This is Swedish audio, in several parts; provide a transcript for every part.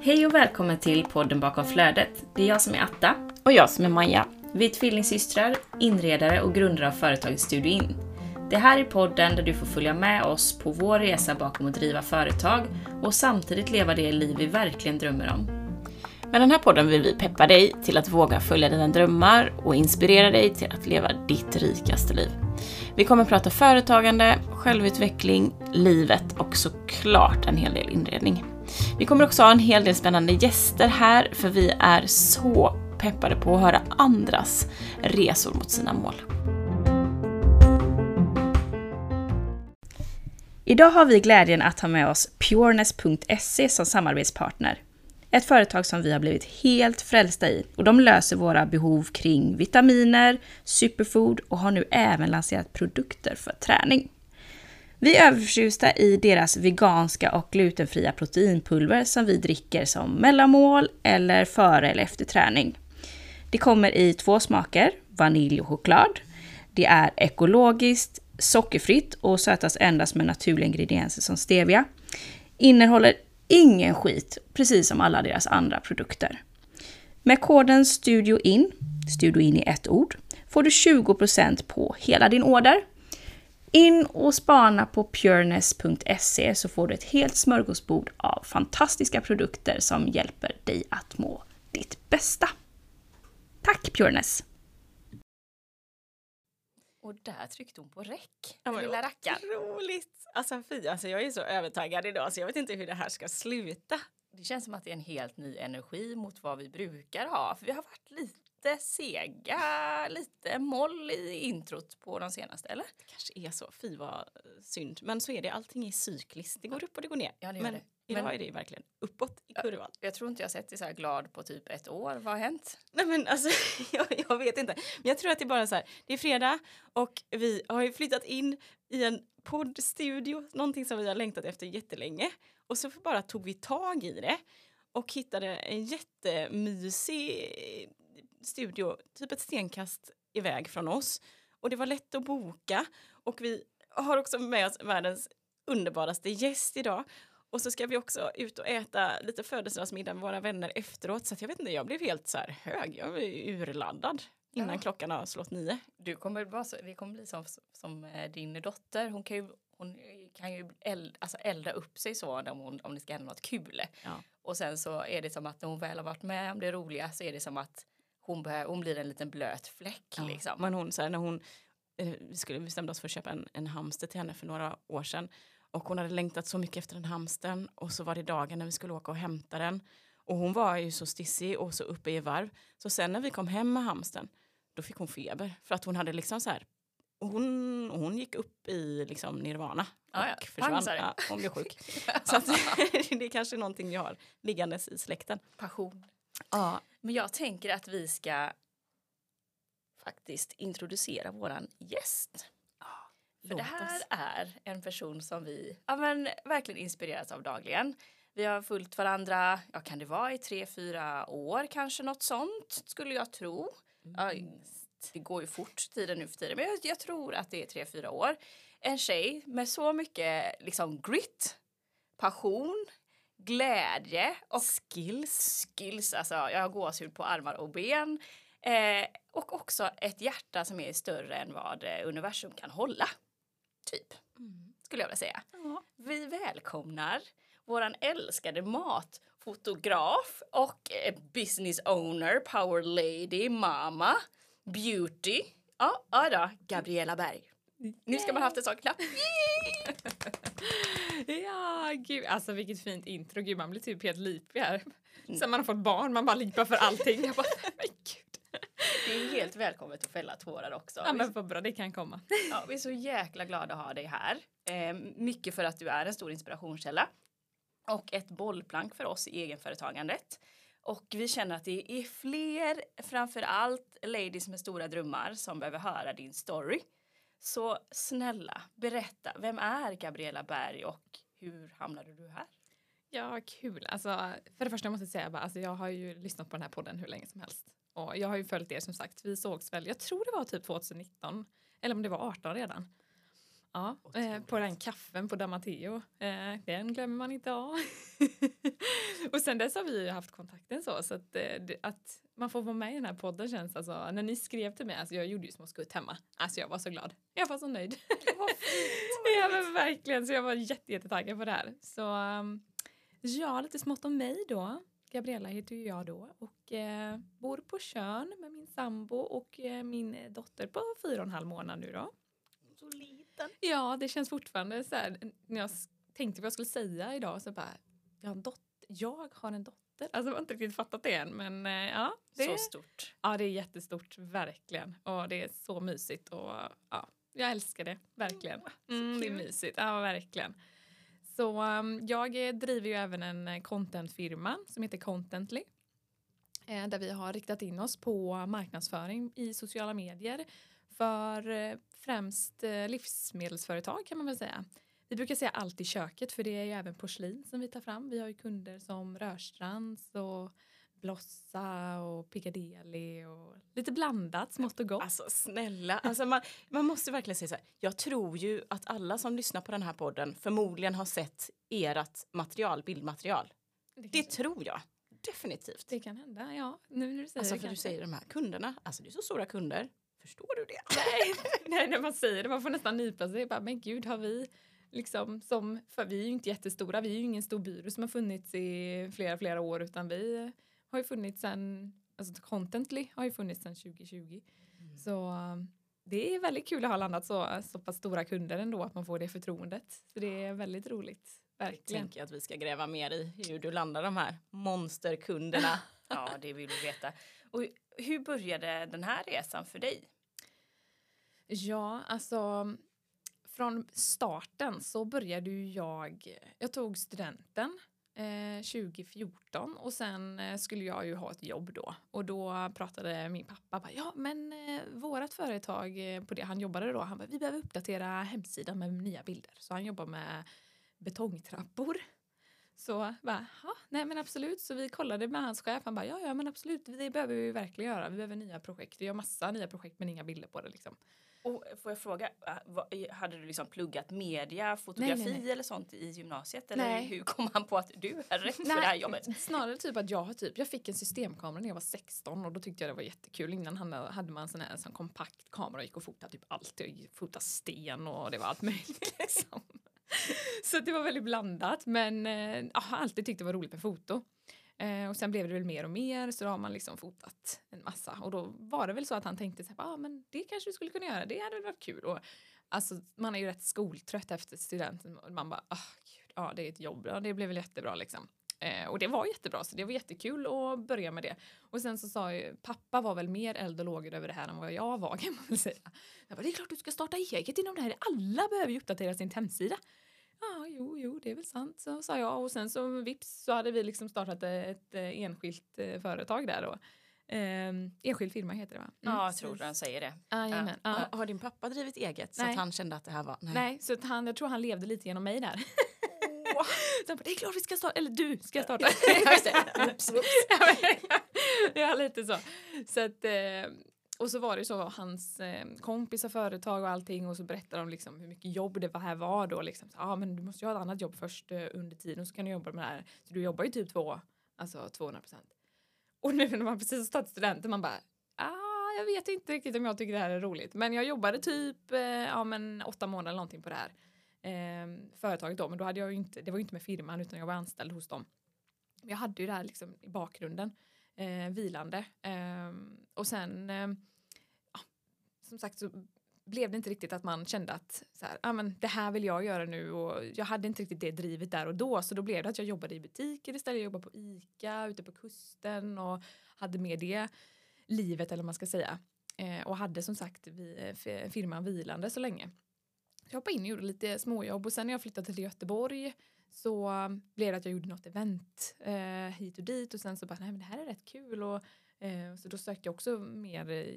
Hej och välkommen till podden bakom flödet. Det är jag som är Atta. Och jag som är Maja. Vi är tvillingsystrar, inredare och grundare av företaget Studio In. Det här är podden där du får följa med oss på vår resa bakom att driva företag och samtidigt leva det liv vi verkligen drömmer om. Med den här podden vill vi peppa dig till att våga följa dina drömmar och inspirera dig till att leva ditt rikaste liv. Vi kommer prata företagande, självutveckling, livet och såklart en hel del inredning. Vi kommer också ha en hel del spännande gäster här för vi är så peppade på att höra andras resor mot sina mål. Idag har vi glädjen att ha med oss Pureness.se som samarbetspartner. Ett företag som vi har blivit helt frälsta i och de löser våra behov kring vitaminer, superfood och har nu även lanserat produkter för träning. Vi är överförtjusta i deras veganska och glutenfria proteinpulver som vi dricker som mellanmål eller före eller efter träning. Det kommer i två smaker, vanilj och choklad. Det är ekologiskt, sockerfritt och sötas endast med naturliga ingredienser som stevia. Innehåller ingen skit, precis som alla deras andra produkter. Med koden STUDIOIN, STUDIOIN i ett ord, får du 20% på hela din order. In och spana på pureness.se så får du ett helt smörgåsbord av fantastiska produkter som hjälper dig att må ditt bästa. Tack Pureness! Och där tryckte hon på räck, ja, lilla rackaren. Roligt! Alltså fy, alltså jag är så övertaggad idag så jag vet inte hur det här ska sluta. Det känns som att det är en helt ny energi mot vad vi brukar ha. För vi har varit lite sega, lite moll i introt på de senaste, eller? Det kanske är så. Fy vad synd. Men så är det, allting är cykliskt. Det går upp och det går ner. Ja, det gör Men det. Idag Men- är det verkligen uppåt i kurvan. Jag tror inte jag sett dig så här glad på typ ett år. Vad har hänt? Nej men alltså, jag, jag vet inte. Men jag tror att det är bara så här, det är fredag och vi har ju flyttat in i en poddstudio, någonting som vi har längtat efter jättelänge. Och så bara tog vi tag i det och hittade en jättemysig studio, typ ett stenkast iväg från oss. Och det var lätt att boka och vi har också med oss världens underbaraste gäst idag. Och så ska vi också ut och äta lite födelsedagsmiddag med våra vänner efteråt. Så jag vet inte, jag blev helt så här hög. Jag var urladdad innan Ja. klockan har slått nio. Du kommer så, vi kommer bli som, som eh, din dotter. Hon kan ju, hon kan ju eld, alltså elda upp sig så om, hon, om det ska hända något kul. Ja. Och sen så är det som att när hon väl har varit med om det roliga så är det som att hon, bör, hon blir en liten blöt fläck. Ja. Liksom. Men hon, så här, när hon, eh, vi skulle bestämde oss för att köpa en, en hamster till henne för några år sedan. Och hon hade längtat så mycket efter den hamstern. Och så var det dagen när vi skulle åka och hämta den. Och hon var ju så stissig och så uppe i varv. Så sen när vi kom hem med hamstern, då fick hon feber. För att hon hade liksom så här, hon, hon gick upp i liksom nirvana. Ja, ja. Och försvann. Pang, sa det. Ja, hon blev sjuk. så att, det är kanske någonting vi har liggandes i släkten. Passion. Ja, Men jag tänker att vi ska faktiskt introducera våran gäst. För det här är en person som vi ja, men, verkligen inspireras av dagligen. Vi har följt varandra, ja kan det vara i tre, fyra år kanske något sånt skulle jag tro. Ja, det går ju fort tiden nu för tiden men jag, jag tror att det är tre, fyra år. En tjej med så mycket liksom grit, passion, glädje och skills. skills. Alltså, jag har gåshud på armar och ben. Eh, och också ett hjärta som är större än vad eh, universum kan hålla. Typ, skulle jag vilja säga. Ja. Vi välkomnar våran älskade matfotograf och eh, business owner, power lady, mama, beauty. Ja, ja då, Gabriella Berg. Nu ska man ha haft en sån knapp. Ja, gud, alltså vilket fint intro. Gud, man blir typ helt lipig här. Sen man har fått barn, man bara lipar för allting. Jag bara, men gud. Det är helt välkommet att fälla tårar också. Ja, men vad bra, det kan komma. Ja, vi är så jäkla glada att ha dig här. Eh, mycket för att du är en stor inspirationskälla och ett bollplank för oss i egenföretagandet. Och vi känner att det är fler, framför allt ladies med stora drömmar som behöver höra din story. Så snälla, berätta, vem är Gabriella Berg och hur hamnade du här? Ja, kul. Alltså, för det första måste jag säga bara, alltså, jag har ju lyssnat på den här podden hur länge som helst. Och jag har ju följt er som sagt. Vi sågs väl, jag tror det var typ 2019. Eller om det var 18 redan. Ja, eh, på den kaffen på Damateo. Eh, den glömmer man inte av. och sen dess har vi haft kontakten så, så att, eh, att man får vara med i den här podden känns alltså, när ni skrev till mig, alltså jag gjorde ju små skutt hemma, alltså jag var så glad, jag var så nöjd. ja men verkligen, så jag var jätte, jättetaggad på det här. Så um, ja, lite smått om mig då. Gabriella heter ju jag då och eh, bor på Tjörn med min sambo och eh, min dotter på fyra och en halv månad nu då. Så liten. Ja, det känns fortfarande så här, när jag tänkte vad jag skulle säga idag så bara, jag har en dotter, jag har en dotter. Alltså jag har inte riktigt fattat det än men eh, ja. Det, Så stort. ja, det är jättestort, verkligen. Och det är så mysigt och ja, jag älskar det, verkligen. Mm, det är mysigt, ja verkligen. Så um, jag driver ju även en eh, contentfirma som heter Contently. Eh, där vi har riktat in oss på marknadsföring i sociala medier för eh, främst eh, livsmedelsföretag kan man väl säga. Vi brukar säga allt i köket för det är ju även porslin som vi tar fram. Vi har ju kunder som Rörstrands och Blossa och Piccadilly och lite blandat, smått och gott. Alltså snälla, alltså, man, man måste verkligen säga så här. Jag tror ju att alla som lyssnar på den här podden förmodligen har sett ert material, bildmaterial. det, Det tror jag. Definitivt. det kan hända, ja. Nu när du säger Alltså det för du säger de här kunderna, alltså det är så stora kunder. Förstår du det? Nej, nej, när man säger det, man får nästan nypa sig. Bara, men gud, har vi liksom som, för vi är ju inte jättestora, vi är ju ingen stor byrå som har funnits i flera, flera år utan vi har ju funnits sedan, alltså Contently har ju funnits sedan 2020. Så um, det är väldigt kul att ha landat så, så pass stora kunder ändå, att man får det förtroendet. Så det är väldigt roligt, verkligen. Tänker jag att vi ska gräva mer i hur du landar de här monsterkunderna. Ja, det vill vi veta. Och hur började den här resan för dig? Ja, alltså från starten så började ju jag, jag tog studenten eh, 2014 och sen eh, skulle jag ju ha ett jobb då och då pratade min pappa bara, ja men eh, vårat företag eh, på det han jobbade då, han bara, vi behöver uppdatera hemsidan med nya bilder så han jobbar med betongtrappor. Så bara, ja, nej men absolut. Så vi kollade med hans chef. Han bara, ja, ja men absolut, det behöver vi verkligen göra. Vi behöver nya projekt. Vi har massa nya projekt men inga bilder på det liksom. Och får jag fråga, äh, hade du liksom pluggat media, fotografi Nej, nej, nej. eller sånt i gymnasiet? Eller hur kom han på att du är rätt för det här jobbet? snarare typ att jag har typ, jag fick en systemkamera när jag var 16 och då tyckte jag det var jättekul. Innan hade, hade man en sån här sån kompakt kamera och gick och fotade typ allt. Jag fotade sten och det var allt möjligt liksom. Så det var väldigt blandat men eh, jag har alltid tyckt det var roligt med foto. Eh, och sen blev det väl mer och mer så då har man liksom fotat en massa och då var det väl så att han tänkte så här, ah, men det kanske du skulle kunna göra, det hade väl varit kul. Och, alltså, man är ju rätt skoltrött efter studenten och man bara, ah, gud, ja det är ett jobb, ja, det blev väl jättebra liksom. Eh, och det var jättebra, så det var jättekul att börja med det. Och sen så sa ju, pappa var väl mer eld och lågor över det här än vad jag var kan man väl säga. Jag bara, det är klart du ska starta eget inom det här, alla behöver ju uppdatera sin hemsida. Ja, jo, jo, det är väl sant, så sa jag. Och sen så vips så hade vi liksom startat ett eh, enskilt eh, företag där då. Eh, enskild firma heter det va? Mm, Ja, jag tror den säger det. Jajamän, ja. Har, har din pappa drivit eget så Nej. att han kände att det här var... Nej, så att han, jag tror han levde lite genom mig där. så han bara, det är klart vi ska starta, eller du ska starta. Ja, lite så. så att, eh, och så var det så hans eh, kompisar, företag och allting och så berättade de liksom hur mycket jobb det var här var då. Liksom. Ja, ah, men du måste ju ha ett annat jobb först eh, under tiden så kan du jobba med det här. Så du jobbar ju typ två, alltså 200 procent. Och nu när man precis har tagit studenten man bara, ah, jag vet inte riktigt om jag tycker det här är roligt. Men jag jobbade typ eh, ja, men åtta månader eller någonting på det här eh, företaget då. Men då hade jag ju inte, det var ju inte med firman utan jag var anställd hos dem. Jag hade ju det här liksom i bakgrunden, eh, vilande. Eh, och sen, eh, ja, som sagt så blev det inte riktigt att man kände att så här, ah, men det här vill jag göra nu och jag hade inte riktigt det drivet där och då så då blev det att jag jobbade i butiker istället, jag jobbade på ICA ute på kusten och hade med det livet eller vad man ska säga. Eh, och hade som sagt vi, eh, firman vilande så länge. Jag hoppade in och gjorde lite småjobb och sen när jag flyttade till Göteborg så blev det att jag gjorde något event eh, hit och dit och sen så bara nej men det här är rätt kul och eh, så då sökte jag också mer eh,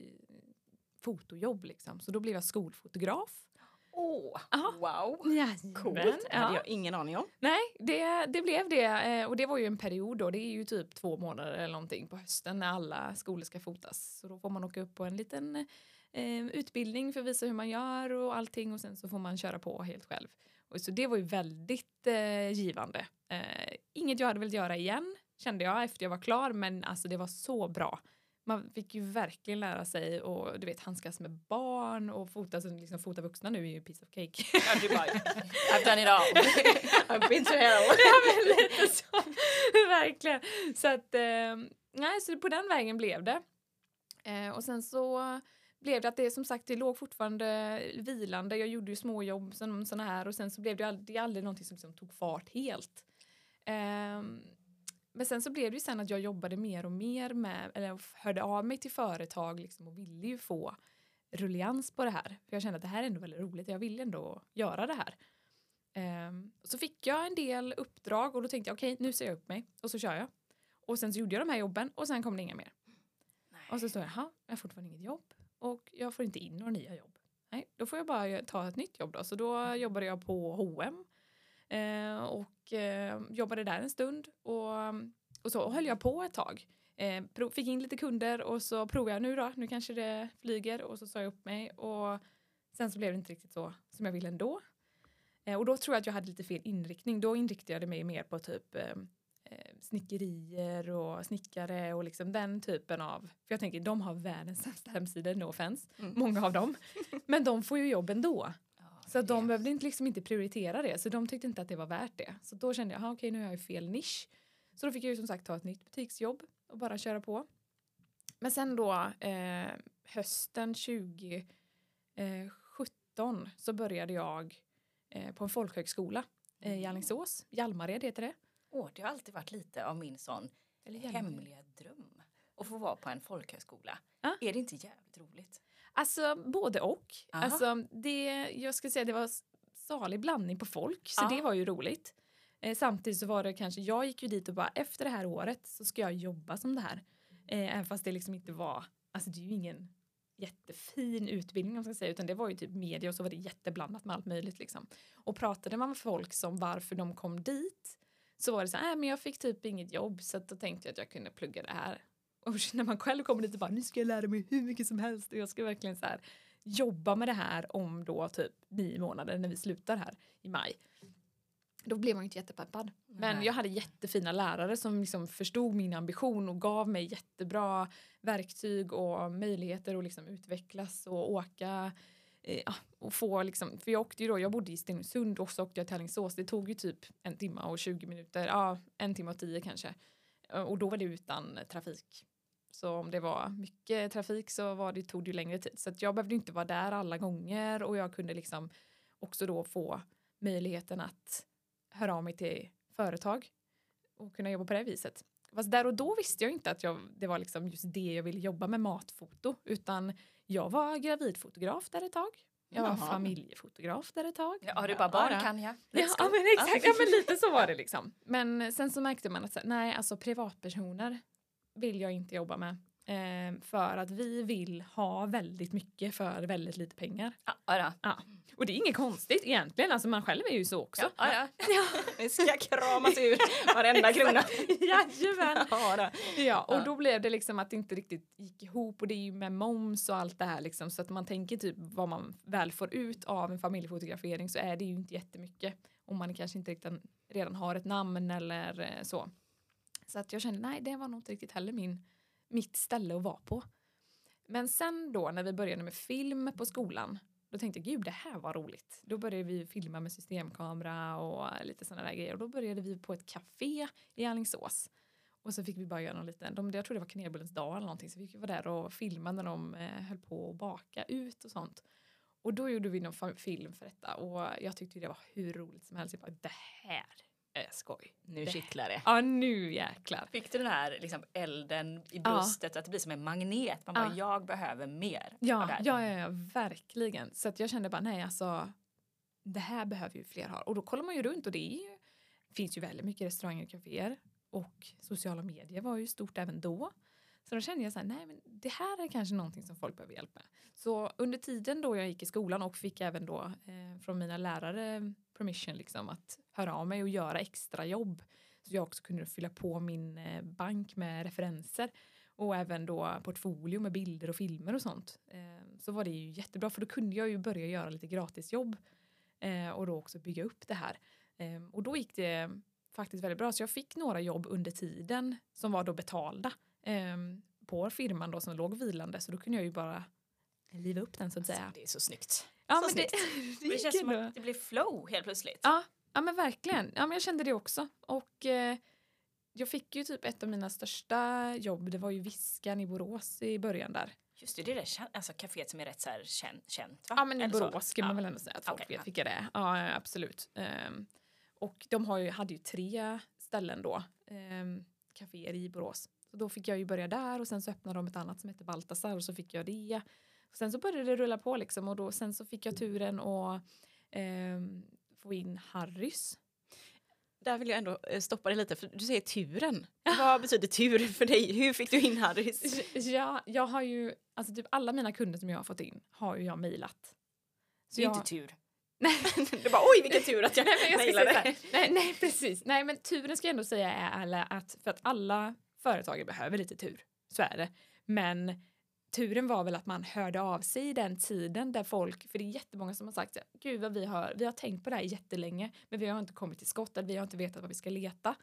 fotojobb liksom så då blev jag skolfotograf. Åh, Aha. wow. Jajamän, Coolt. Det hade jag ingen aning om. Nej, det, det blev det. Eh, Och det var ju en period då. Det är ju typ två månader eller någonting på hösten när alla skolor ska fotas. Så då får man åka upp på en liten eh, utbildning för att visa hur man gör och allting och sen så får man köra på helt själv. Och så det var ju väldigt eh, givande. Eh, inget jag hade velat göra igen kände jag efter jag var klar men alltså det var så bra. Man fick ju verkligen lära sig och du vet handskas med barn och fota, liksom, fota vuxna nu är ju piece of cake. Ja, du bara, I've done it all. I've been to hell. ja men lite så. verkligen. Så att eh, nej så på den vägen blev det. Eh, och sen så blev det att det som sagt det låg fortfarande vilande. Jag gjorde ju småjobb som såna här och sen så blev det aldrig, det aldrig någonting som liksom tog fart helt. Um, men sen så blev det ju sen att jag jobbade mer och mer med, eller hörde av mig till företag liksom och ville ju få rullians på det här. För jag kände att det här är ändå väldigt roligt, jag vill ändå göra det här. Um, så fick jag en del uppdrag och då tänkte jag okej, okay, nu ser jag upp mig och så kör jag. Och sen så gjorde jag de här jobben och sen kom det inga mer. Nej. Och så står jag, jaha, jag har fortfarande inget jobb och jag får inte in några nya jobb. Nej, då får jag bara ta ett nytt jobb då. Så då jobbade jag på H&M eh, och eh, jobbade där en stund och, och så höll jag på ett tag. Eh, fick in lite kunder och så provade jag nu då, nu kanske det flyger och så sa jag upp mig och sen så blev det inte riktigt så som jag ville ändå. Eh, och då tror jag att jag hade lite fel inriktning. Då inriktade jag mig mer på typ eh, snickerier och snickare och liksom den typen av, för jag tänker de har världens sämsta hemsidor, no offense, mm. många av dem. Men de får ju jobb ändå. så de behövde inte, liksom inte prioritera det, så de tyckte inte att det var värt det. Så då kände jag, okej okay, nu har jag fel nisch. Så då fick jag ju som sagt ta ett nytt butiksjobb och bara köra på. Men sen då eh, hösten 2017 eh, så började jag eh, på en folkhögskola eh, i mm. Alingsås, Hjalmared heter det. Åh, det har alltid varit lite av min sån hemliga dröm. Att få vara på en folkhögskola. Ah. Är det inte jävligt roligt? Alltså både och. Alltså, det, jag skulle säga det var salig blandning på folk så ah. det var ju roligt. Eh, samtidigt så var det kanske, jag gick ju dit och bara efter det här året så ska jag jobba som det här. Eh, även fast det liksom inte var, alltså det är ju ingen jättefin utbildning om man ska säga utan det var ju typ media och så var det jätteblandat med allt möjligt liksom. Och pratade man med folk som varför de kom dit så var det så här, äh, men jag fick typ inget jobb så då tänkte jag att jag kunde plugga det här. Och när man själv kommer dit och bara, nu ska jag lära mig hur mycket som helst och jag ska verkligen så här jobba med det här om då typ nio månader när vi slutar här i maj. Då blev man ju inte jättepeppad. Men Nej. jag hade jättefina lärare som liksom förstod min ambition och gav mig jättebra verktyg och möjligheter att liksom utvecklas och åka eh, ah, och få liksom, för jag åkte ju då, jag bodde i Stenungsund och så åkte jag till Alingsås. Det tog ju typ en timme och 20 minuter, ja en timme och tio kanske. Eh, och då var det utan trafik. Så om det var mycket trafik så var det, tog det ju längre tid. Så jag behövde inte vara där alla gånger och jag kunde liksom också då få möjligheten att höra av mig till företag och kunna jobba på det viset. Fast där och då visste jag inte att jag, det var liksom just det jag ville jobba med matfoto utan jag var gravidfotograf där ett tag. Jag var Jaha. familjefotograf där ett tag. Ja, du bara barn kan jag. Ja, ja, men exakt, ja, men lite så var det liksom. Men sen så märkte man att nej, alltså privatpersoner vill jag inte jobba med. Eh, för att vi vill ha väldigt mycket för väldigt lite pengar. Ja, ja. Och det är inget konstigt egentligen, alltså man själv är ju så också. Ja, ja. ja. Vi ska kramas ur varenda krona. Jajamän! Ja, ja, och då blev det liksom att det inte riktigt gick ihop och det är ju med moms och allt det här liksom så att man tänker typ vad man väl får ut av en familjefotografering så är det ju inte jättemycket om man kanske inte riktigt redan har ett namn eller eh, så. Så att jag kände nej, det var nog inte riktigt heller min, mitt ställe att vara på. Men sen då när vi började med film på skolan då tänkte jag gud det här var roligt. Då började vi filma med systemkamera och lite sådana där grejer och då började vi på ett café i Alingsås. Och så fick vi bara göra någon liten, de, jag tror det var kanelbullens dag eller någonting så vi fick vara där och filma när de eh, höll på att baka ut och sånt. Och då gjorde vi någon film för detta och jag tyckte det var hur roligt som helst. Jag bara, det här är skoj. Nu kittlar det. Ja, nu jäklar. Fick du den här liksom, elden i bröstet, ja. att det blir som en magnet? Man bara, ja. jag behöver mer. Ja, ja, ja, ja, verkligen. Så att jag kände bara, nej alltså, det här behöver ju fler ha. Och då kollar man ju runt och det ju, finns ju väldigt mycket restauranger och kaféer. Och sociala medier var ju stort även då. Så då kände jag så här, nej men det här är kanske någonting som folk behöver hjälp med. Så under tiden då jag gick i skolan och fick även då eh, från mina lärare permission liksom att höra av mig och göra extra jobb så jag också kunde fylla på min eh, bank med referenser. och även då portfolio med bilder och filmer och sånt. Eh, så var det ju jättebra för då kunde jag ju börja göra lite gratisjobb eh, och då också bygga upp det här. Eh, och då gick det faktiskt väldigt bra så jag fick några jobb under tiden som var då betalda eh, på firman då som låg vilande så då kunde jag ju bara liva upp den så att säga. Alltså, det är så snyggt. Ja, men det, Det, gick känns som att det blir flow helt plötsligt. Ja, ja men verkligen. Ja, men jag kände det också. Och eh, jag fick ju typ ett av mina största jobb. Det var ju Viskan i Borås i början där. Just det, det är det alltså, kaféet som är rätt så här känt, känt va? Ja men i Eller. Borås ska man Ja. väl ändå säga att folk Okej, vet ja. vilka det är. Ja absolut. Ehm, och de har ju, hade ju tre ställen då. Um, kaféer i Borås. Så då fick jag ju börja där och sen så öppnade de ett annat som heter Baltasar och så fick jag det. Sen så började det rulla på liksom och då, sen så fick jag turen att ehm, få in Harrys. Där vill jag ändå eh, stoppa dig lite för du säger turen. Vad betyder tur för dig? Hur fick du in Harrys? Ja, jag har ju, alltså typ alla mina kunder som jag har fått in har ju jag mejlat. Så Det är jag, inte tur. Nej. Du bara oj vilken tur att jag, mejlade. nej, nej, precis. Nej, men turen ska jag ändå säga är att för att alla företagare behöver lite tur. Så är det. Men turen var väl att man hörde av sig i den tiden där folk, för det är jättemånga som har sagt gud vad vi har, vi har tänkt på det här jättelänge men vi har inte kommit till skott, eller vi har inte vetat vad vi ska leta.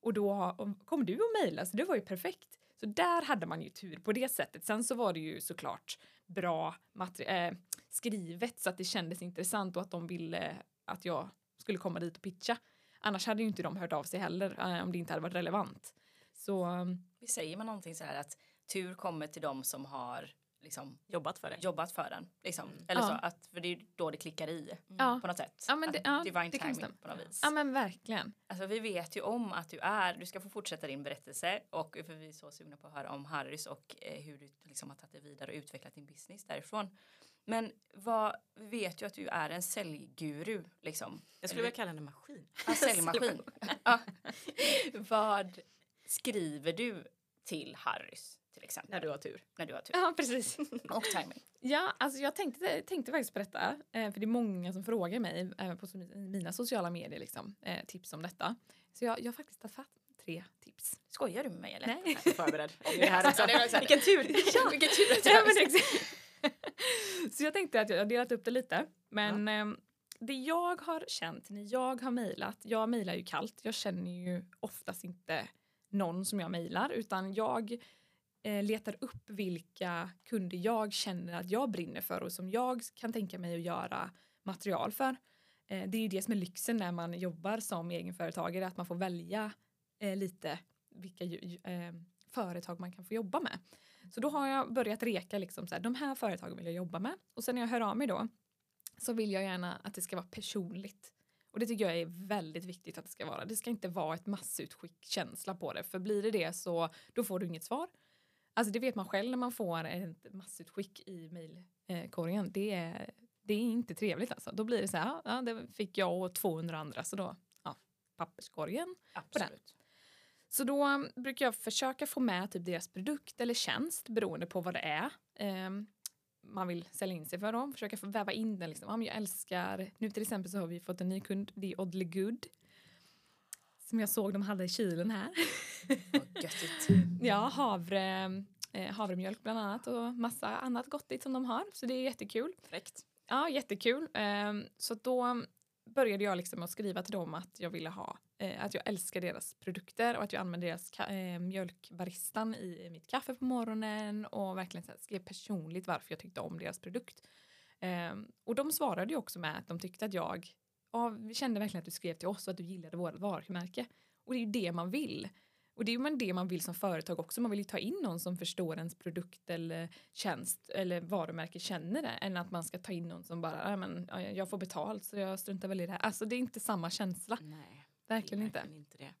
Och då kom du och mejlade, så det var ju perfekt. Så där hade man ju tur på det sättet. Sen så var det ju såklart bra äh, skrivet så att det kändes intressant och att de ville att jag skulle komma dit och pitcha. Annars hade ju inte de hört av sig heller äh, om det inte hade varit relevant. Så ehm, säger man någonting så här att tur kommer till dem som har liksom Jobbat för det. jobbat för den. Liksom. Eller Ja. så att, för det är då det klickar i Ja. på något sätt. Ja, men det- ja, divine det timing på något vis. ja men verkligen. Alltså vi vet ju om att du är, du ska få fortsätta din berättelse och för vi är så sugna på att höra om Harrys och eh, hur du liksom har tagit det vidare och utvecklat din business därifrån. Men vad, vi vet ju att du är en säljguru liksom. Jag skulle vilja kalla henne maskin. Ja, säljmaskin. ja. Vad skriver du till Harrys till exempel? När du har tur. När du har tur. Ja precis. Och timing. Ja, alltså jag tänkte, tänkte faktiskt på detta, eh, för det är många som frågar mig, på mina sociala medier, liksom, eh, tips om detta. Så jag, jag har faktiskt tagit fatt tre tips. Skojar du med mig eller? Nej. Jag är förberedd. Det här också. Vilken tur! Ja, vilken tur att Ja, men. Så jag tänkte att jag har delat upp det lite. Men ehm, det jag har känt när jag har mejlat, jag mejlar ju kallt, jag känner ju oftast inte någon som jag mejlar utan jag Eh, letar upp vilka kunder jag känner att jag brinner för och som jag kan tänka mig att göra material för. Eh, det är ju det som är lyxen när man jobbar som egenföretagare, att man får välja eh, lite vilka företag man kan få jobba med. Så då har jag börjat reka liksom så här, de här företagen vill jag jobba med. Och sen när jag hör av mig då så vill jag gärna att det ska vara personligt. Och det tycker jag är väldigt viktigt att det ska vara. Det ska inte vara ett massutskick känsla på det. För blir det det så då får du inget svar. Alltså det vet man själv när man får ett massutskick i mejlkorgen. Det är, det är inte trevligt alltså. Då blir det så här, ja, det fick jag och 200 andra så då, ja, papperskorgen. Absolut. Så då um, brukar jag försöka få med typ deras produkt eller tjänst beroende på vad det är ehm, man vill sälja in sig för. Då. Försöka få väva in den. Liksom. Ja, jag älskar, nu till exempel så har vi fått en ny kund, det är Oddly Good. Som jag såg de hade i kylen här. Vad göttigt. Ja, havre, eh, havremjölk bland annat och massa annat gottigt som de har. Så det är jättekul. Fräckt. Ja, jättekul. Ehm, så då började jag liksom att skriva till dem att jag ville ha, eh, att jag älskar deras produkter och att jag använder deras eh, mjölkbaristan i mitt kaffe på morgonen och verkligen skrev personligt varför jag tyckte om deras produkt. Ehm, och de svarade ju också med att de tyckte att jag, ja, vi kände verkligen att du skrev till oss och att du gillade vårt varumärke. Och det är ju det man vill. Och det är ju det man vill som företag också. Man vill ju ta in någon som förstår ens produkt eller tjänst eller varumärke känner det än att man ska ta in någon som bara, "Ja, men, ja, jag får betalt så jag struntar väl i det här. Alltså det är inte samma känsla. Nej, Verkligen inte. verkligen inte det.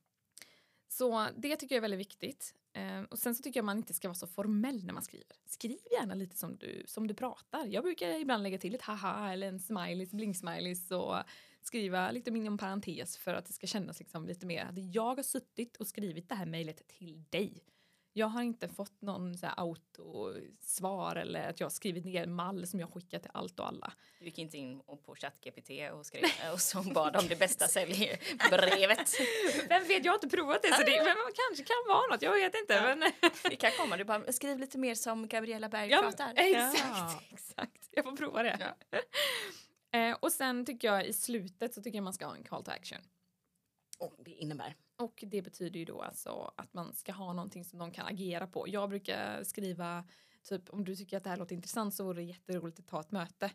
Så det tycker jag är väldigt viktigt. Eh, och sen så tycker jag man inte ska vara så formell när man skriver. Skriv gärna lite som du, som du pratar. Jag brukar ibland lägga till ett haha eller en smileys, blinksmileys och skriva lite inom parentes för att det ska kännas liksom lite mer att jag har suttit och skrivit det här mejlet till dig. Jag har inte fått någon så här autosvar eller att jag har skrivit ner en mall som jag skickar till allt och alla. Du gick inte in på ChatGPT och skrev och så bad om det bästa säljbrevet. Vem vet, jag har inte provat det så det men kanske kan vara något, jag vet inte. Ja. Men, Det kan komma, du bara skriv lite mer som Gabriella Berg ja, pratar. exakt, Ja. exakt. Jag får prova det. Eh, och sen tycker jag i slutet så tycker jag man ska ha en call to action. Och det innebär? Och det betyder ju då alltså att man ska ha någonting som de kan agera på. Jag brukar skriva typ om du tycker att det här låter intressant så vore det jätteroligt att ta ett möte.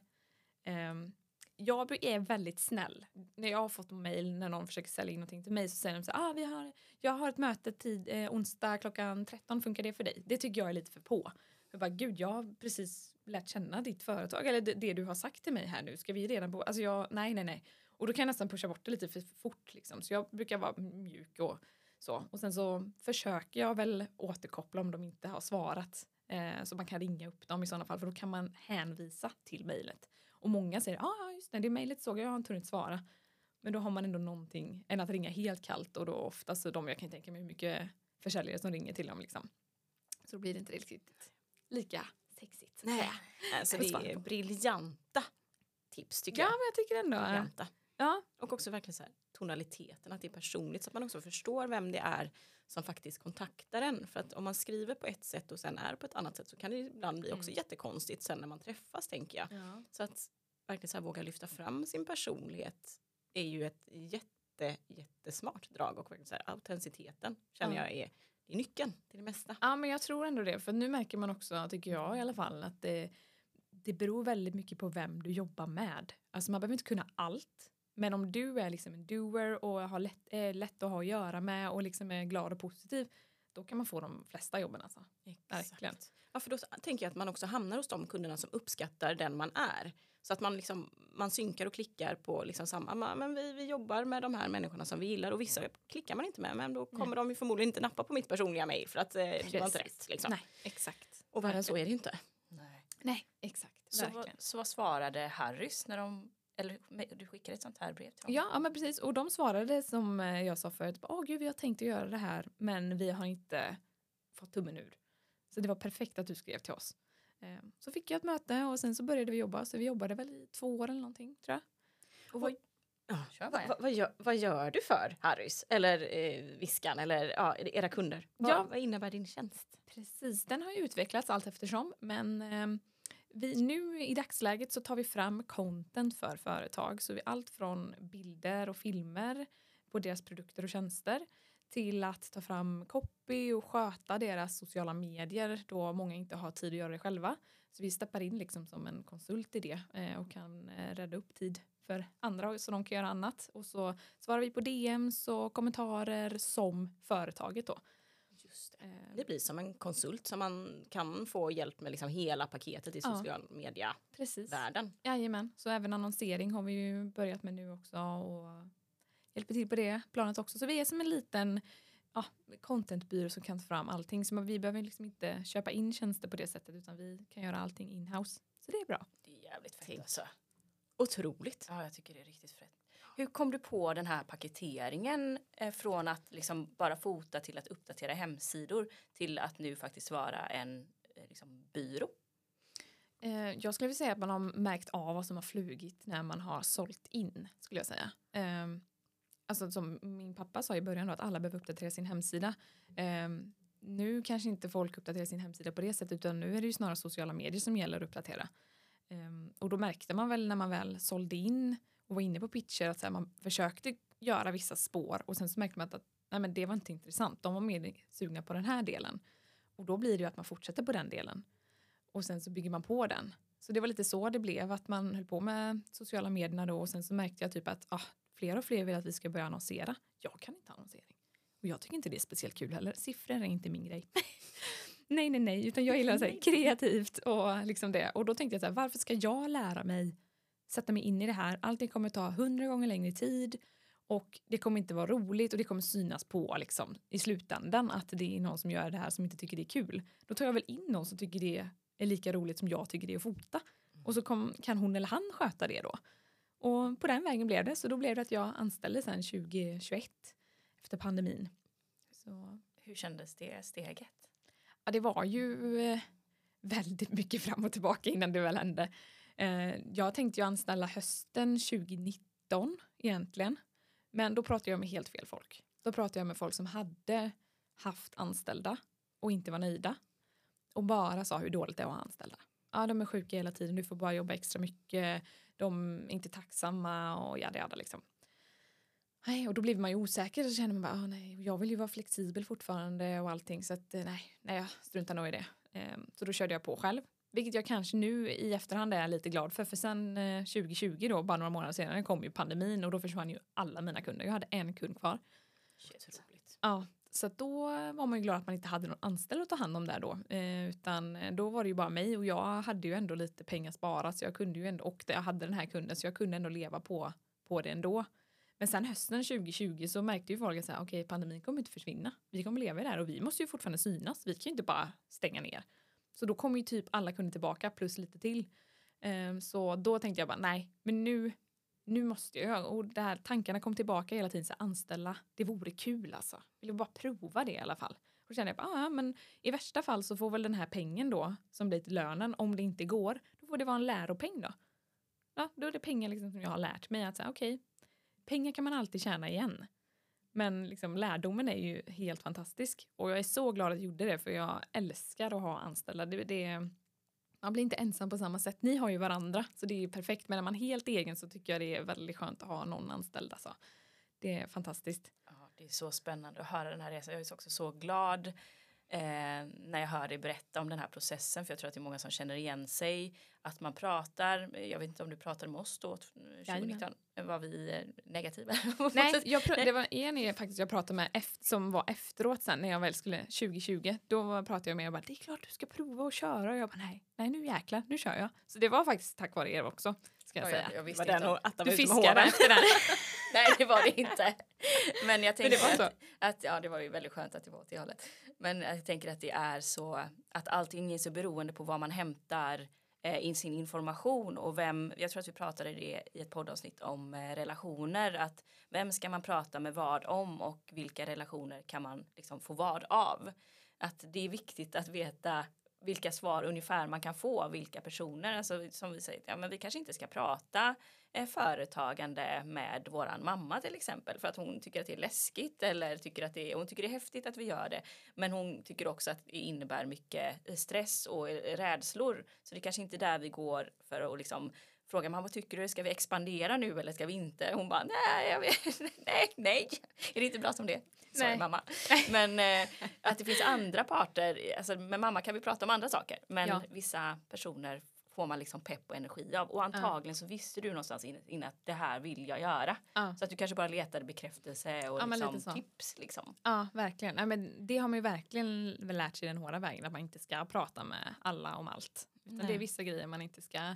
Ehm, jag är väldigt snäll. När jag har fått mejl när någon försöker sälja in någonting till mig så säger de så ah, vi har, jag har ett möte tid, eh, onsdag klockan 13, funkar det för dig? Det tycker jag är lite för på. Jag bara, gud jag har precis lärt känna ditt företag eller det, det du har sagt till mig här nu, ska vi redan på, alltså jag, nej nej nej. Och då kan jag nästan pusha bort det lite för fort liksom. Så jag brukar vara mjuk och så. Och sen så försöker jag väl återkoppla om de inte har svarat. Eh, så man kan ringa upp dem i sådana fall för då kan man hänvisa till mejlet. Och många säger ah, ja ah, just det, det mejlet såg jag, jag har inte hunnit svara. Men då har man ändå någonting än att ringa helt kallt och då oftast de jag kan tänka mig hur mycket försäljare som ringer till dem liksom. Så då blir det inte riktigt lika sexigt. Nej. Alltså det är briljanta tips tycker Ja jag. men jag tycker ändå. Briljanta. Ja, Och också verkligen så här, tonaliteten, att det är personligt så att man också förstår vem det är som faktiskt kontaktar en. För att om man skriver på ett sätt och sen är på ett annat sätt så kan det ibland bli också Mm. jättekonstigt sen när man träffas tänker jag. ja. Så att verkligen så här, våga lyfta fram sin personlighet är ju ett jätte, jättesmart drag och verkligen så här, autenticiteten känner Ja. jag är, det är nyckeln till det mesta. Ja, men jag tror ändå det. För nu märker man också, tycker jag i alla fall, att det, det beror väldigt mycket på vem du jobbar med. Alltså man behöver inte kunna allt. Men om du är liksom en doer och har lätt, är lätt att ha att göra med och liksom är glad och positiv, då kan man få de flesta jobben alltså. Verkligen. Ja, för då tänker jag att man också hamnar hos de kunderna som uppskattar den man är. Så att man, liksom, man synkar och klickar på liksom samma, "Ma, men vi, vi jobbar med de här människorna som vi gillar och vissa klickar man inte med men då kommer de ju förmodligen inte nappa på mitt personliga mejl för att eh, det var inte rätt. Liksom. Nej, exakt. Och värre än så är det inte. Nej. Nej, exakt. Så, vad, så vad svarade Harrys när de, eller du skickade ett sånt här brev till honom? Ja, ja, men precis. Och de svarade som eh, jag sa förut. Åh gud, vi har tänkt att göra det här, men vi har inte fått tummen ur. Så det var perfekt att du skrev till oss. Eh, Så fick jag ett möte och sen så började vi jobba. Så vi jobbade väl i två år eller någonting, tror jag. Och vad, ja, vad, vad, gör, vad gör du för Harrys eller eh, Viskan eller ja, era kunder? Vad, Ja. vad innebär din tjänst? Precis, den har utvecklats allt eftersom. Men eh, vi, nu i dagsläget så tar vi fram content för företag. Så vi, allt från bilder och filmer på deras produkter och tjänster till att ta fram copy och sköta deras sociala medier då många inte har tid att göra det själva. Så vi steppar in liksom som en konsult i det eh, och kan eh, rädda upp tid för andra så de kan göra annat. Och så svarar vi på DMs och kommentarer som företaget då. Just Eh, Det blir som en konsult som man kan få hjälp med liksom hela paketet i social media Precis. världen. Jajamän, så även annonsering har vi ju börjat med nu också och hjälper till på det planet också. Så vi är som en liten ja, contentbyrå som kan ta fram allting. Så vi behöver liksom inte köpa in tjänster på det sättet utan vi kan göra allting in-house. Så det är bra. Det är jävligt fett Tänk. alltså. Otroligt. Ja, jag tycker det är riktigt fett. Hur kom du på den här paketeringen eh, från att liksom bara fota till att uppdatera hemsidor till att nu faktiskt vara en eh, liksom, byrå? Eh, jag skulle vilja säga att man har märkt av vad som har flugit när man har sålt in, skulle jag säga. Alltså som min pappa sa i början då, att alla behöver uppdatera sin hemsida. Um, nu kanske inte folk uppdaterar sin hemsida på det sättet utan nu är det ju snarare sociala medier som gäller att uppdatera. Um, och då märkte man väl när man väl sålde in och var inne på pitcher att så här, man försökte göra vissa spår och sen så märkte man att, att nej, men det var inte intressant. De var mer sugna på den här delen. Och då blir det ju att man fortsätter på den delen och sen så bygger man på den. Så det var lite så det blev att man höll på med sociala medierna då och sen så märkte jag typ att ah, fler och fler vill att vi ska börja annonsera. Jag kan inte annonsering. Och jag tycker inte det är speciellt kul heller. Siffror är inte min grej. nej, nej, nej, utan jag gillar så här, kreativt och liksom det. Och då tänkte jag så här, varför ska jag lära mig sätta mig in i det här? Allting kommer ta hundra gånger längre tid och det kommer inte vara roligt och det kommer synas på liksom, i slutändan att det är någon som gör det här som inte tycker det är kul. Då tar jag väl in någon som tycker det är lika roligt som jag tycker det är att fota. Och så kom, kan hon eller han sköta det då. Och på den vägen blev det. Så då blev det att jag anställde sen 2021 efter pandemin. Så Hur kändes det steget? Ja, det var ju eh, väldigt mycket fram och tillbaka innan det väl hände. Eh, jag tänkte ju anställa hösten 2019 egentligen. Men då pratade jag med helt fel folk. Då pratade jag med folk som hade haft anställda och inte var nöjda. Och bara sa hur dåligt det var att ha anställda. Ja, de är sjuka hela tiden, du får bara jobba extra mycket, de är inte tacksamma och jada jada liksom. Nej, och då blir man ju osäker och känner man bara, ah, nej, jag vill ju vara flexibel fortfarande och allting så att eh, nej, nej jag struntar nog i det. Ehm, så då körde jag på själv. Vilket jag kanske nu i efterhand är lite glad för, för sen eh, 2020 då, bara några månader senare, kom ju pandemin och då försvann ju alla mina kunder. Jag hade en kund kvar. Shit, roligt. Ja, så att då var man ju glad att man inte hade någon anställd att ta hand om där då. Eh, utan eh, då var det ju bara mig och jag hade ju ändå lite pengar sparat så jag kunde ju ändå, och jag hade den här kunden så jag kunde ändå leva på, på det ändå. Men sen hösten 2020 så märkte ju folk att okej okay, okej, pandemin kommer inte försvinna. Vi kommer leva i det här och vi måste ju fortfarande synas. Vi kan ju inte bara stänga ner. Så då kom ju typ alla kunder tillbaka plus lite till. Eh, så då tänkte jag bara nej, men nu, nu måste jag. Och det här, tankarna kom tillbaka hela tiden. Så anställa, det vore kul alltså. Vill bara prova det i alla fall. Och då kände jag bara, ah, men i värsta fall så får väl den här pengen då som blir till lönen, om det inte går, då får det vara en läropeng då. Ja, då är det pengar liksom som jag har lärt mig att säga okej, okay, pengar kan man alltid tjäna igen. Men liksom, lärdomen är ju helt fantastisk och jag är så glad att jag gjorde det för jag älskar att ha anställda. Det, det, man blir inte ensam på samma sätt. Ni har ju varandra så det är ju perfekt men är man helt egen så tycker jag det är väldigt skönt att ha någon anställd. Alltså. Det är fantastiskt. Ja, det är så spännande att höra den här resan. Jag är också så glad eh, när jag hör dig berätta om den här processen för jag tror att det är många som känner igen sig att man pratar, jag vet inte om du pratade med oss då 2019, var vi eh, negativa? Nej, jag det var en faktiskt jag pratade med efter, som var efteråt sen när jag väl skulle 2020, då pratade jag med och bara det är klart du ska prova att köra och jag bara nej, nej nu jäklar, nu kör jag. Så det var faktiskt tack vare er också. Ska jag, ja, säga. Jag, jag visste var den att du fiskade efter den. nej det var det inte. Men jag tänker Men att, att, ja det var ju väldigt skönt att det var åt det hållet. Men jag tänker att det är så att allting är så beroende på vad man hämtar eh, in sin information och vem, jag tror att vi pratade det i ett poddavsnitt om eh, relationer, att vem ska man prata med vad om och vilka relationer kan man liksom få vad av? Att det är viktigt att veta vilka svar ungefär man kan få av vilka personer. Alltså, som vi säger, ja, men vi kanske inte ska prata företagande med våran mamma till exempel för att hon tycker att det är läskigt eller tycker att det är, hon tycker det är häftigt att vi gör det. Men hon tycker också att det innebär mycket stress och rädslor. Så det kanske inte är där vi går för att liksom frågar man vad tycker du, ska vi expandera nu eller ska vi inte? Hon bara nej, nej, nej, är det inte bra som det? Sorry nej. mamma. Men eh, att det finns andra parter, alltså med mamma kan vi prata om andra saker men ja. vissa personer får man liksom pepp och energi av och antagligen så visste du någonstans innan att det här vill jag göra. Så att du kanske bara letade bekräftelse och liksom tips liksom. Ja verkligen, ja, men det har man ju verkligen lärt sig den hårda vägen att man inte ska prata med alla om allt. Utan det är vissa grejer man inte ska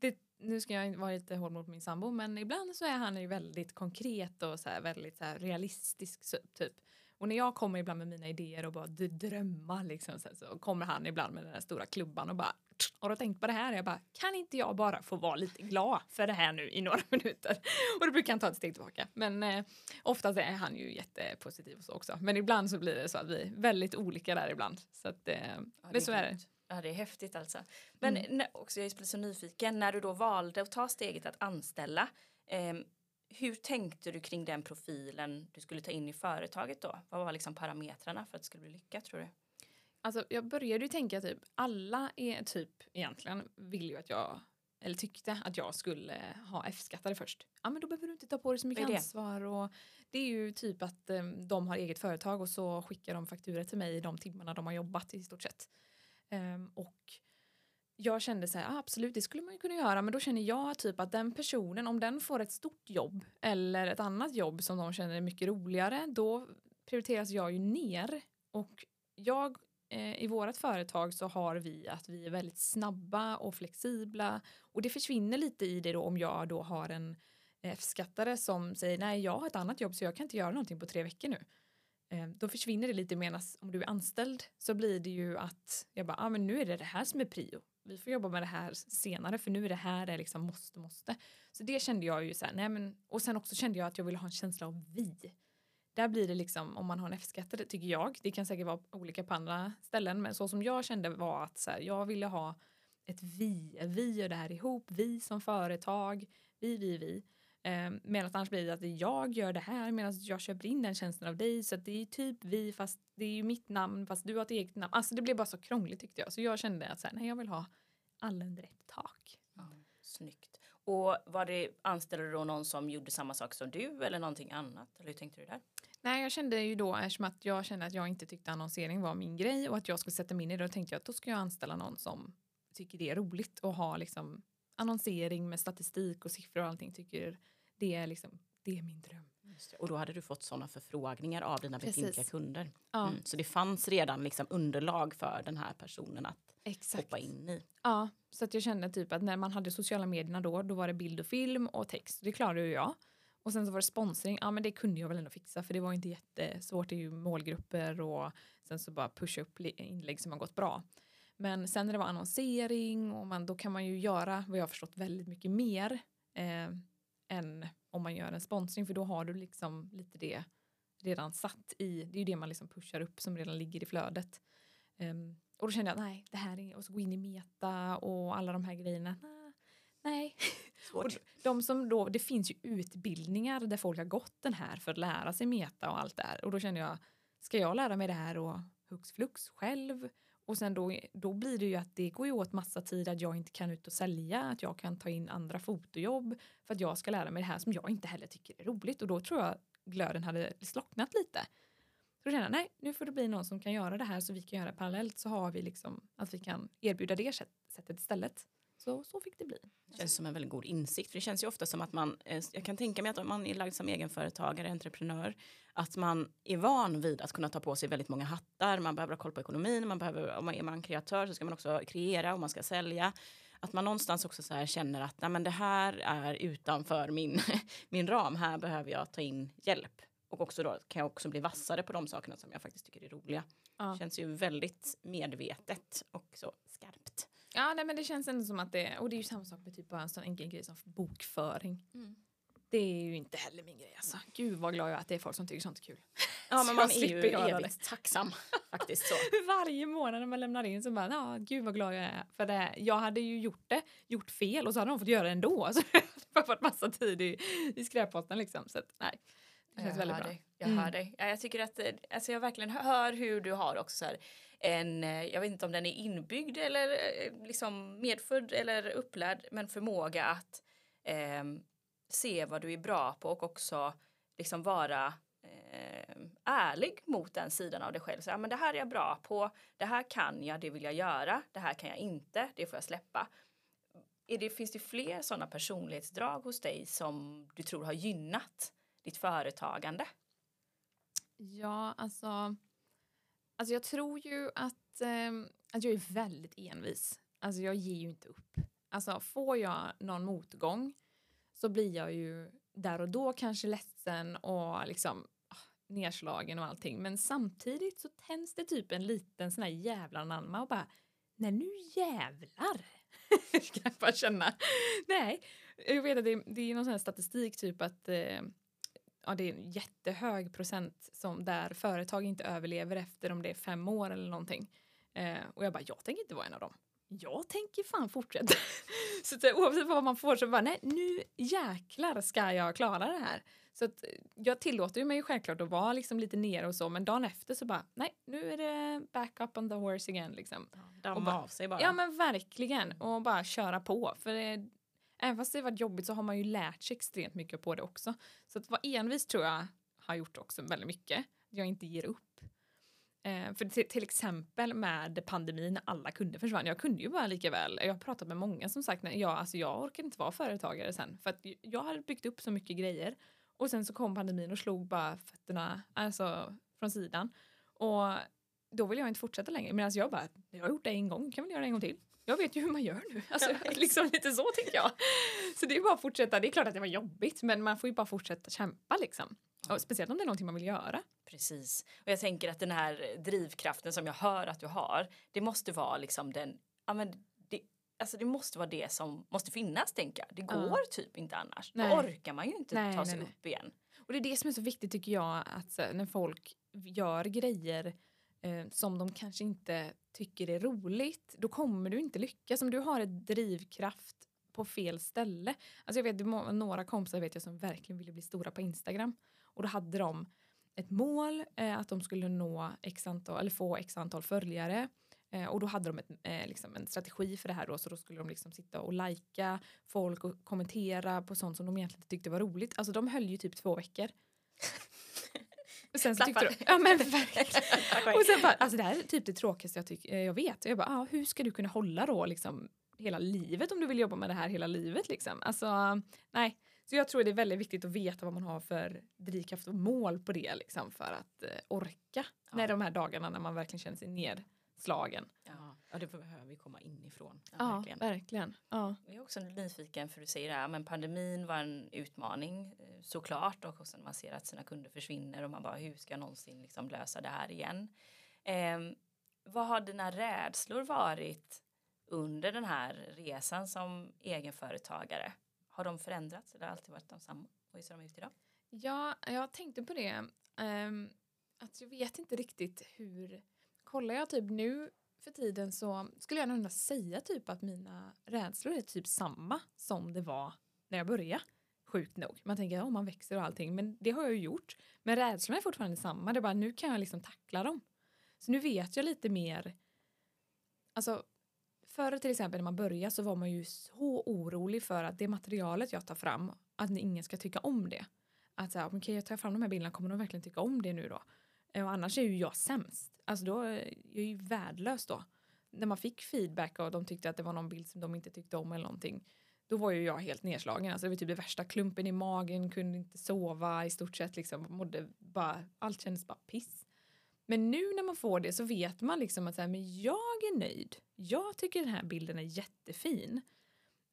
det, nu ska jag vara lite hård mot min sambo men ibland så är han ju väldigt konkret och så här, väldigt så här, realistisk typ. Och när jag kommer ibland med mina idéer och bara drömmar liksom så, så kommer han ibland med den där stora klubban och bara har du tänkt på det här? Jag bara, kan inte jag bara få vara lite glad för det här nu i några minuter? Och då brukar han ta ett steg tillbaka. Men eh, oftast är han ju jättepositiv och så också. Men ibland så blir det så att vi är väldigt olika där ibland. Så att, eh, ja, men så är det. Ja, det är häftigt alltså. Men mm. när, också, jag är så nyfiken, när du då valde att ta steget att anställa, eh, hur tänkte du kring den profilen du skulle ta in i företaget då? Vad var liksom parametrarna för att det skulle bli lyckat tror du? Alltså jag började ju tänka typ, alla är typ egentligen vill ju att jag eller tyckte att jag skulle ha F-skattare först. Ja men då behöver du inte ta på dig så mycket ansvar och det är ju typ att um, de har eget företag och så skickar de fakturor till mig de timmarna de har jobbat i stort sett. Um, och jag kände så här, ah, absolut det skulle man ju kunna göra men då känner jag typ att den personen om den får ett stort jobb eller ett annat jobb som de känner är mycket roligare då prioriteras jag ju ner och jag eh, Eh, i vårt företag så har vi att vi är väldigt snabba och flexibla och det försvinner lite i det då om jag då har en F-skattare som säger nej jag har ett annat jobb så jag kan inte göra någonting på tre veckor nu. Eh, då försvinner det lite medan om du är anställd så blir det ju att jag bara, ah, men nu är det det här som är prio. Vi får jobba med det här senare för nu är det här det liksom måste, måste. Så det kände jag ju så här, nej men och sen också kände jag att jag ville ha en känsla av vi där blir det liksom, om man har en F-skattare tycker jag, det kan säkert vara olika på andra ställen, men så som jag kände var att så här, jag ville ha ett vi, vi gör det här ihop, vi som företag, vi, vi, vi. Eh, medan annars blir det att jag gör det här medan jag köper in den tjänsten av dig. Så det är typ vi fast det är ju mitt namn fast du har ett eget namn. Alltså det blev bara så krångligt tyckte jag. Så jag kände att så här, nej, jag vill ha alla under ett tak. Snyggt. Och var det, anställde du då någon som gjorde samma sak som du eller någonting annat? Eller hur tänkte du där? Nej, jag kände ju då eftersom att jag kände att jag inte tyckte annonsering var min grej och att jag skulle sätta mig in i det. Då tänkte jag att då ska jag anställa någon som tycker det är roligt och ha liksom annonsering med statistik och siffror och allting. Tycker det är liksom, det är min dröm. Och då hade du fått sådana förfrågningar av dina Precis. befintliga kunder. Ja, Mm. Så det fanns redan liksom underlag för den här personen att exakt. hoppa in i. Ja, så att jag kände typ att när man hade sociala medierna då, då var det bild och film och text. Det klarade ju jag. Och sen så var det sponsring, ja men det kunde jag väl ändå fixa för det var inte jättesvårt, det är ju målgrupper och sen så bara pusha upp inlägg som har gått bra. Men sen när det var annonsering och man, då kan man ju göra, vad jag har förstått, väldigt mycket mer eh, än om man gör en sponsring för då har du liksom lite det redan satt i, det är ju det man liksom pushar upp som redan ligger i flödet. Ehm, och då kände jag nej, det här är, och så gå in i meta och alla de här grejerna. Nej, nej. Svårt. de som då, det finns ju utbildningar där folk har gått den här för att lära sig meta och allt det här. Och då kände jag, ska jag lära mig det här och hux flux själv? Och sen då, då blir det ju att det går ju åt massa tid att jag inte kan ut och sälja, att jag kan ta in andra fotojobb för att jag ska lära mig det här som jag inte heller tycker är roligt. Och då tror jag glöden hade slocknat lite. Så då kände jag, nej, nu får det bli någon som kan göra det här så vi kan göra det parallellt så har vi liksom att vi kan erbjuda det sätt- sättet istället. Så, så fick det bli. känns som en väldigt god insikt. För det känns ju ofta som att man, eh, jag kan tänka mig att om man är lagd som egenföretagare, entreprenör, att man är van vid att kunna ta på sig väldigt många hattar. Man behöver ha koll på ekonomin, man behöver, om man är man kreatör så ska man också kreera och man ska sälja. Att man någonstans också så här känner att nej, men det här är utanför min, min ram, här behöver jag ta in hjälp. Och också då kan jag också bli vassare på de sakerna som jag faktiskt tycker är roliga. Ja. Känns ju väldigt medvetet och så. Ja, nej, men det känns ändå som att det, och det är ju samma sak med typ bara en sån enkel grej som bokföring. Mm. Det är ju inte heller min grej alltså. Gud vad glad jag är att det är folk som tycker sånt är kul. Ja, men man är ju evigt tacksam faktiskt så. Varje månad när man lämnar in så bara, ja gud vad glad jag är. För det, här- jag hade ju gjort det, gjort fel och så hade de fått göra det ändå. Så det hade bara varit massa tid i, i skräpposten liksom. Så att, nej, det känns jag väldigt bra. Dig. Jag Mm. hör dig. Ja, jag tycker att eh, alltså jag verkligen hör hur du har också så här en, eh, jag vet inte om den är inbyggd eller eh, liksom medfödd eller upplärd, men förmåga att ehm, se vad du är bra på och också liksom vara eh, ärlig mot den sidan av dig själv. Så, ja, men det här är jag bra på, det här kan jag, det vill jag göra, det här kan jag inte, det får jag släppa. Är det, finns det fler sådana personlighetsdrag hos dig som du tror har gynnat ditt företagande? Ja, alltså, alltså jag tror ju att, eh, att jag är väldigt envis. Alltså jag ger ju inte upp. Alltså får jag någon motgång så blir jag ju där och då kanske ledsen och liksom ah, nedslagen och allting. Men samtidigt så tänds det typ en liten sån här jävla anamma och bara nej nu jävlar. kan jag bara känna. Nej, jag vet att det, det är någon sån här statistik typ att eh, ja, det är en jättehög procent som där företag inte överlever efter om det är fem år eller någonting. Eh, och jag bara, jag tänker inte vara en av dem. Jag tänker fan fortsätta. så att, eh, oavsett vad man får så bara, nej nu jäklar ska jag klara det här. Så att, eh, jag tillåter ju mig självklart att vara liksom lite nere och så men dagen efter så bara, nej nu är det back up on the horse again liksom. Damma Och bara- av sig bara. Ja men verkligen och bara köra på. För det, även fast det varit jobbigt så har man ju lärt sig extremt mycket på det också. Så att vara envis tror jag har gjort också väldigt mycket. Jag inte ger upp. Eh, för till, till exempel med pandemin när alla kunder försvann. Jag kunde ju bara lika väl. Jag har pratat med många som sagt att jag, alltså jag orkar inte vara företagare sen. För att jag hade byggt upp så mycket grejer. Och sen så kom pandemin och slog bara fötterna alltså, från sidan. Och då vill jag inte fortsätta längre. Medan jag bara, jag har gjort det en gång, kan väl göra det en gång till. Jag vet ju hur man gör nu. Alltså, liksom lite så tänker jag. Så det är bara att fortsätta. Det är klart att det var jobbigt men man får ju bara fortsätta kämpa liksom. Och speciellt om det är någonting man vill göra. Precis. Och jag tänker att den här drivkraften som jag hör att du har, det måste vara liksom den, ja men det, alltså det måste vara det som måste finnas tänker jag. Det Ja. går typ inte annars. Nej. Då orkar man ju inte Nej, ta sig nej. upp igen. Och det är det som är så viktigt tycker jag att här, när folk gör grejer eh, som de kanske inte tycker är roligt, då kommer du inte lyckas. Om du har ett drivkraft på fel ställe. Alltså jag vet några kompisar vet jag som verkligen ville bli stora på Instagram och då hade de ett mål eh, att de skulle nå x antal, eller få x antal följare eh, och då hade de ett, eh, liksom en strategi för det här då så då skulle de liksom sitta och lajka folk och kommentera på sånt som de egentligen inte tyckte var roligt. Alltså de höll ju typ två veckor. Och sen så tyckte de, ja men verkligen. Och sen bara, alltså det här är typ det tråkigaste jag, tyck, jag vet. Och jag bara, ah, hur ska du kunna hålla då liksom hela livet om du vill jobba med det här hela livet liksom? Alltså nej. Så jag tror det är väldigt viktigt att veta vad man har för drivkraft och mål på det liksom för att eh, orka när de här dagarna när man verkligen känner sig nedslagen. Ja, ja, det behöver vi komma inifrån. Ja, verkligen. verkligen. Ja. Jag är också nyfiken för du säger det här, men pandemin var en utmaning eh, såklart och sen man ser att sina kunder försvinner och man bara hur ska jag någonsin liksom lösa det här igen? Eh, vad har dina rädslor varit under den här resan som egenföretagare? Har de förändrats eller alltid varit de samma? Och hur ser de ut idag? Ja, jag tänkte på det. ehm, att jag vet inte riktigt hur... Kollar jag typ nu för tiden så skulle jag nog ändå säga typ att mina rädslor är typ samma som det var när jag började. Sjukt nog. Man tänker att oh, man växer och allting, men det har jag ju gjort. Men rädslorna är fortfarande samma, det är bara nu kan jag liksom tackla dem. Så nu vet jag lite mer. Alltså, förr till exempel när man började så var man ju så orolig för att det materialet jag tar fram, att ingen ska tycka om det. Att säga, okej jag tar fram de här bilderna, kommer de verkligen tycka om det nu då? Eh, och annars är ju jag sämst. Alltså då, eh, är ju värdelös då. När man fick feedback och de tyckte att det var någon bild som de inte tyckte om eller någonting. Då var ju jag helt nedslagen. Alltså det var typ det värsta klumpen i magen, kunde inte sova i stort sett liksom. Mådde bara, allt kändes bara piss. Men nu när man får det så vet man liksom att så här, men jag är nöjd. Jag tycker den här bilden är jättefin.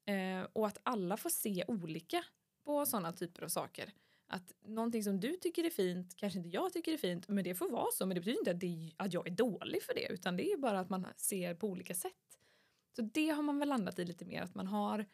Eh, och att alla får se olika på sådana typer av saker. Att någonting som du tycker är fint kanske inte jag tycker är fint men det får vara så men det betyder inte att, det, att jag är dålig för det utan det är bara att man ser på olika sätt. Så det har man väl landat i lite mer att man har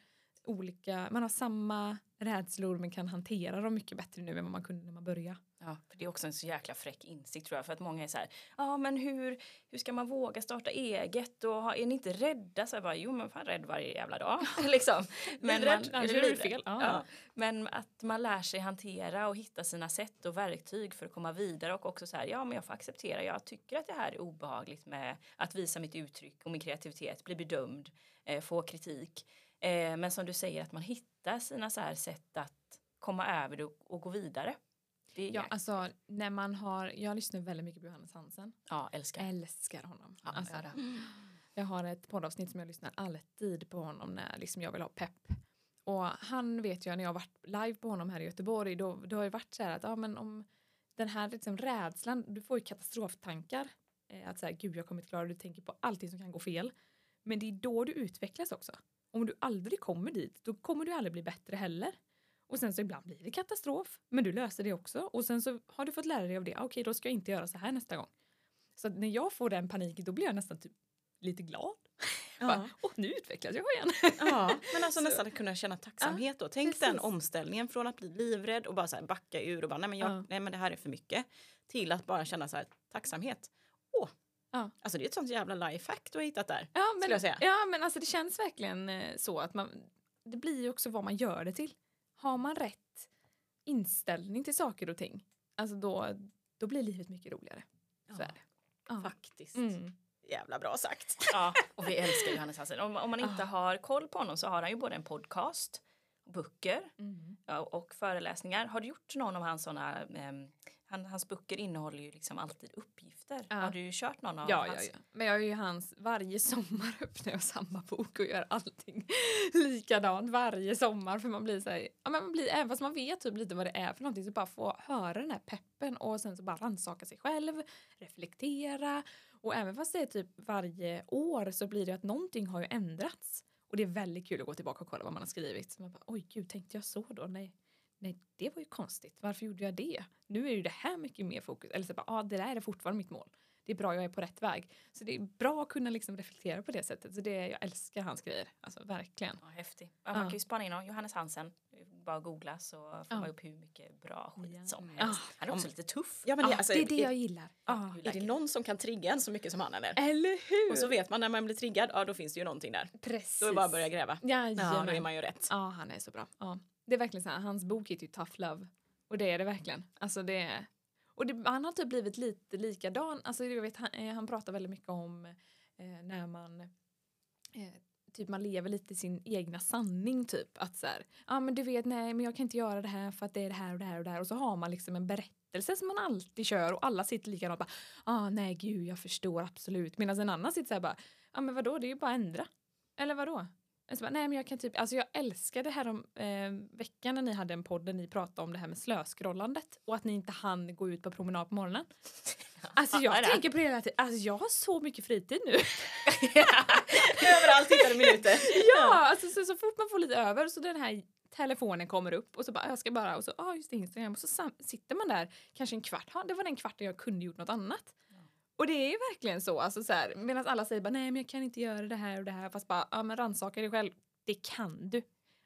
olika, man har samma rädslor men kan hantera dem mycket bättre nu än vad man kunde när man började. Ja, för det är också en så jäkla fräck insikt tror jag. För att många är så här, ja men hur, hur ska man våga starta eget och är ni inte rädda? Så jag bara, jo men fan rädd varje jävla dag. liksom. men, Livrädd, man, hur? fel. Ja. Ja. men att man lär sig hantera och hitta sina sätt och verktyg för att komma vidare och också så här, ja men jag får acceptera, jag tycker att det här är obehagligt med att visa mitt uttryck och min kreativitet, bli bedömd, eh, få kritik. Eh, men som du säger att man hittar sina så här sätt att komma över det och, och gå vidare. Det Ja, alltså när man har, jag lyssnar väldigt mycket på Johannes Hansen. ja, älskar. Älskar honom. Ja, alltså, det. jag har ett poddavsnitt som jag lyssnar alltid på honom när liksom jag vill ha pepp. Och han vet jag när jag har varit live på honom här i Göteborg då, då har det varit så här att ja, men om den här liksom rädslan, du får ju katastroftankar. Eh, att så här, gud jag kommer inte klara det, du tänker på allting som kan gå fel. Men det är då du utvecklas också. Om du aldrig kommer dit, då kommer du aldrig bli bättre heller. Och sen så ibland blir det katastrof, men du löser det också. Och sen så har du fått lära dig av det, okej då ska jag inte göra så här nästa gång. Så när jag får den paniken då blir jag nästan typ lite glad. Bara, Åh, nu utvecklas jag igen. Ja, men alltså Så- nästan att kunna känna tacksamhet då. Tänk precis. den omställningen från att bli livrädd och bara så backa ur och bara nej men, jag, Ja. nej men det här är för mycket. Till att bara känna så här tacksamhet. Åh, Ja. alltså det är ett sånt jävla lifehack du har hittat där. Ja men, jag säga. ja, men alltså det känns verkligen eh, så att man, det blir ju också vad man gör det till. Har man rätt inställning till saker och ting, alltså då, då blir livet mycket roligare. Så är det. Ja. Faktiskt. Mm. Jävla bra sagt. Ja, och vi älskar Johannes Hansen. Om, om man inte Ah. har koll på honom så har han ju både en podcast, böcker Mm. ja, och föreläsningar. Har du gjort någon av hans sådana, ehm, han, hans böcker innehåller ju liksom alltid uppgifter. Ja. Har du kört någon av Ja, ja, hans? ja. Men jag är ju hans, varje sommar öppnar jag samma bok och gör allting likadant varje sommar för man blir så här, ja, men man blir, även fast man vet typ lite vad det är för någonting så bara få höra den här peppen och sen så bara rannsaka sig själv, reflektera och även fast det är typ varje år så blir det att någonting har ju ändrats och det är väldigt kul att gå tillbaka och kolla vad man har skrivit. Man bara, oj gud, tänkte jag så då? Nej, nej, det var ju konstigt. Varför gjorde jag det? Nu är ju det här mycket mer fokus. Eller så bara, ja, det där är fortfarande mitt mål. det är bra, jag är på rätt väg. Så det är bra att kunna liksom reflektera på det sättet. Så det, jag älskar hans grejer, alltså verkligen. Ja, häftig. Ja, man Ja. kan ju spana in honom. Johannes Hansen. Bara googla så får Ja. man upp hur mycket bra skit Ja. som Ja. helst. Han är också lite tuff. Ja, men Ja, alltså, det är det jag gillar. Ja. Är det någon som kan trigga en så mycket som han eller? Eller hur? Och så vet man när man blir triggad, ja då finns det ju någonting där. Precis. Då är det bara att börja gräva. Ja, då är man ju rätt. Ja, han är så bra. Ja. Det är verkligen så här, hans bok heter ju Tough Love. Och det är det verkligen. Alltså det är, och det, han har typ blivit lite likadan. Alltså jag vet, han, eh, han pratar väldigt mycket om eh, när man eh, typ man lever lite i sin egna sanning typ. Att så här, ja men du vet nej men jag kan inte göra det här för att det är det här och det här och det här. Och så har man liksom en berättelse som man alltid kör och alla sitter likadant bara, ah nej gud jag förstår absolut. Medan en annan sitter så här bara, ja men vadå det är ju bara att ändra. Eller vadå? Alltså, bara, nej, men jag, kan typ, alltså jag älskade här om eh, veckan när ni hade en podd där ni pratade om det här med slöscrollandet och att ni inte hann gå ut på promenad på morgonen. Alltså jag det. tänker på det hela tiden. Alltså jag har så mycket fritid nu. Överallt hittade minuter. ja, alltså så, så fort man får lite över så den här telefonen kommer upp och så bara jag ska bara och så ah, just Instagram och så sitter man där kanske en kvart. Ja, det var den kvarten jag kunde gjort något annat. Och det är ju verkligen så, alltså så här, medan alla säger bara nej men jag kan inte göra det här och det här fast bara ja men rannsaka dig själv. Det kan du.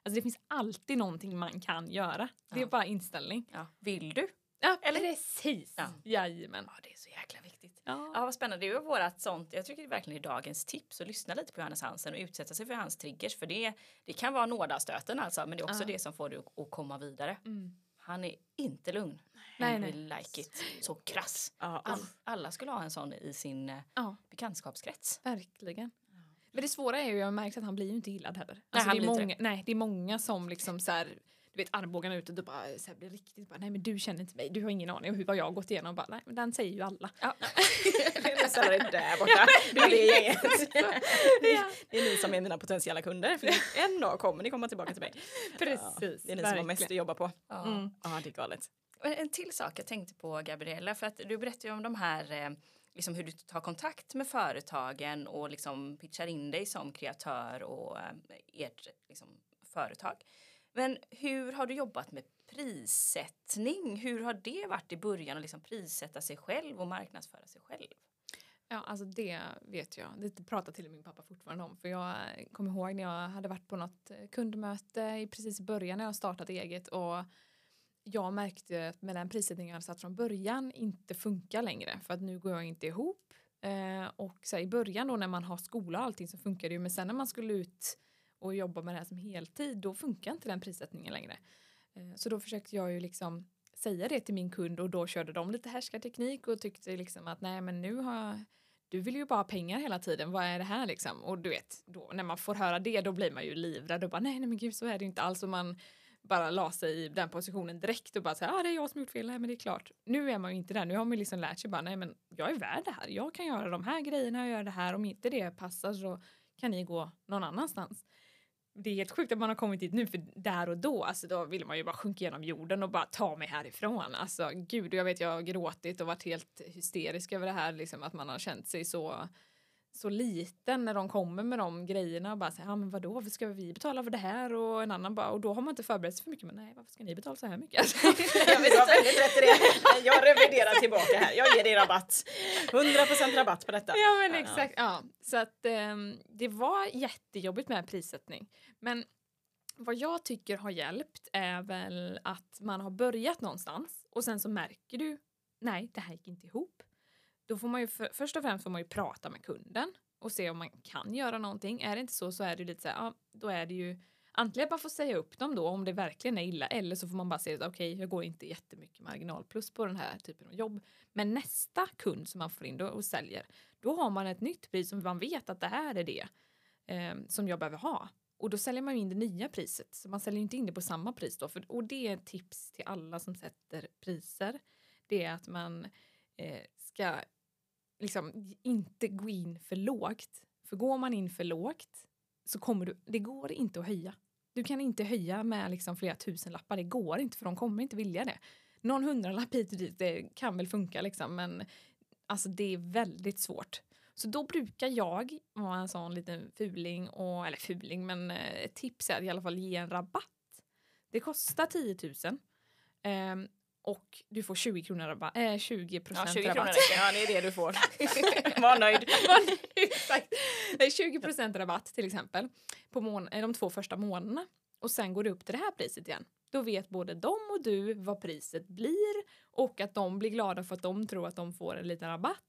Alltså det finns alltid någonting man kan göra. Det är Ja. bara inställning. Ja. Vill du? Ja, Eller- precis. Ja. Jajamän. Ja, det är så jäkla viktigt. Ja. Ja, vad spännande. Det är vårat sånt. Jag tycker det verkligen är dagens tips att lyssna lite på Johannes Hansen och utsätta sig för hans triggers. För det, det kan vara nådastöten alltså, men det är också Ja. det som får dig att- att komma vidare. Mm. Han är inte lugn. Nej, nej. like it. Så krass. Ja, All, alla skulle ha en sån i sin eh, Ja. bekantskapskrets. Verkligen. Men det svåra är ju, jag har märkt att han blir ju inte gillad heller. Nej, Alltså det, är många, nej, det är många som liksom så här, du vet armbågarna ut och du bara, så här, blir riktigt bara, nej men du känner inte mig, du har ingen aning om hur vad jag har gått igenom. Bara, nej men den säger ju alla. Ja. Jag ställer dig där borta. Du är det gänget. Ja. Det är ni som är mina potentiella kunder. För en dag kommer ni komma tillbaka till mig. Precis, Ja, det är ni som har mest att jobba på. Ja. Mm. Ja, det är galet. Eh, en till sak jag tänkte på Gabriella, för att du berättade ju om de här eh, liksom hur du tar kontakt med företagen och liksom pitchar in dig som kreatör och eh, ert liksom, företag. Men hur har du jobbat med prissättning? Hur har det varit i början att liksom prissätta sig själv och marknadsföra sig själv? Ja, alltså det vet jag. Det pratar till och med min pappa fortfarande om. För jag kommer ihåg när jag hade varit på något kundmöte i precis i början när jag startat eget och jag märkte att med den prissättningen jag hade satt från början inte funkar längre för att nu går jag inte ihop. Eh, och så här, i början då när man har skola och allting så funkar det ju men sen när man skulle ut och jobba med det här som heltid då funkar inte den prissättningen längre. Eh, så då försökte jag ju liksom säga det till min kund och då körde de lite härskarteknik och tyckte liksom att nej men nu har jag. du vill ju bara ha pengar hela tiden, vad är det här liksom? Och du vet, då, när man får höra det då blir man ju livrädd och bara nej, nej men gud så är det inte alls och man bara la sig i den positionen direkt och bara säga ah, det är jag som gjort fel, nej men det är klart. Nu är man ju inte där, nu har man liksom lärt sig bara nej men jag är värd det här, jag kan göra de här grejerna och göra det här, om inte det passar så kan ni gå någon annanstans. Det är helt sjukt att man har kommit dit nu för där och då, alltså då vill man ju bara sjunka genom jorden och bara ta mig härifrån. Alltså gud, jag vet jag har gråtit och varit helt hysterisk över det här, liksom att man har känt sig så så liten när de kommer med de grejerna och bara säger, ja men vadå, varför ska vi betala för det här? Och en annan bara, och då har man inte förberett sig för mycket, men nej, varför ska ni betala så här mycket? Jag har väldigt rätt i det. Jag reviderar tillbaka här. Jag ger dig rabatt. 100% rabatt på detta. Ja men exakt. Ja. Så att ehm, det var jättejobbigt med prissättning. Men vad jag tycker har hjälpt är väl att man har börjat någonstans och sen så märker du nej, det här gick inte ihop. Då får man ju för, först och främst får man ju prata med kunden och se om man kan göra någonting. Är det inte så så är det lite så här, ja, då är det ju antingen att man får säga upp dem då om det verkligen är illa eller så får man bara säga okej, okej, jag går inte jättemycket marginalplus på den här typen av jobb. Men nästa kund som man får in då och säljer, då har man ett nytt pris som man vet att det här är det eh, som jag behöver ha. Och då säljer man ju in det nya priset, så man säljer inte in det på samma pris då. För, och det är ett tips till alla som sätter priser. Det är att man eh, ska liksom inte gå in för lågt. För går man in för lågt så kommer du, det går inte att höja. Du kan inte höja med liksom flera tusen lappar, det går inte för de kommer inte vilja det. Någon hundralapp hit och dit, det kan väl funka liksom men alltså det är väldigt svårt. Så då brukar jag vara en sån liten fuling, och, eller fuling men eh, ett tips är att i alla fall ge en rabatt. Det kostar 10 000 ehm, och du får 20 kronor rabatt, äh, 20 Ja, procent 20 kronor rabatt. räcker. Ja, det är det du får. Var nöjd. Det är 20 procent rabatt till exempel på mån- eh, de två första månaderna och sen går det upp till det här priset igen. Då vet både de och du vad priset blir och att de blir glada för att de tror att de får en liten rabatt.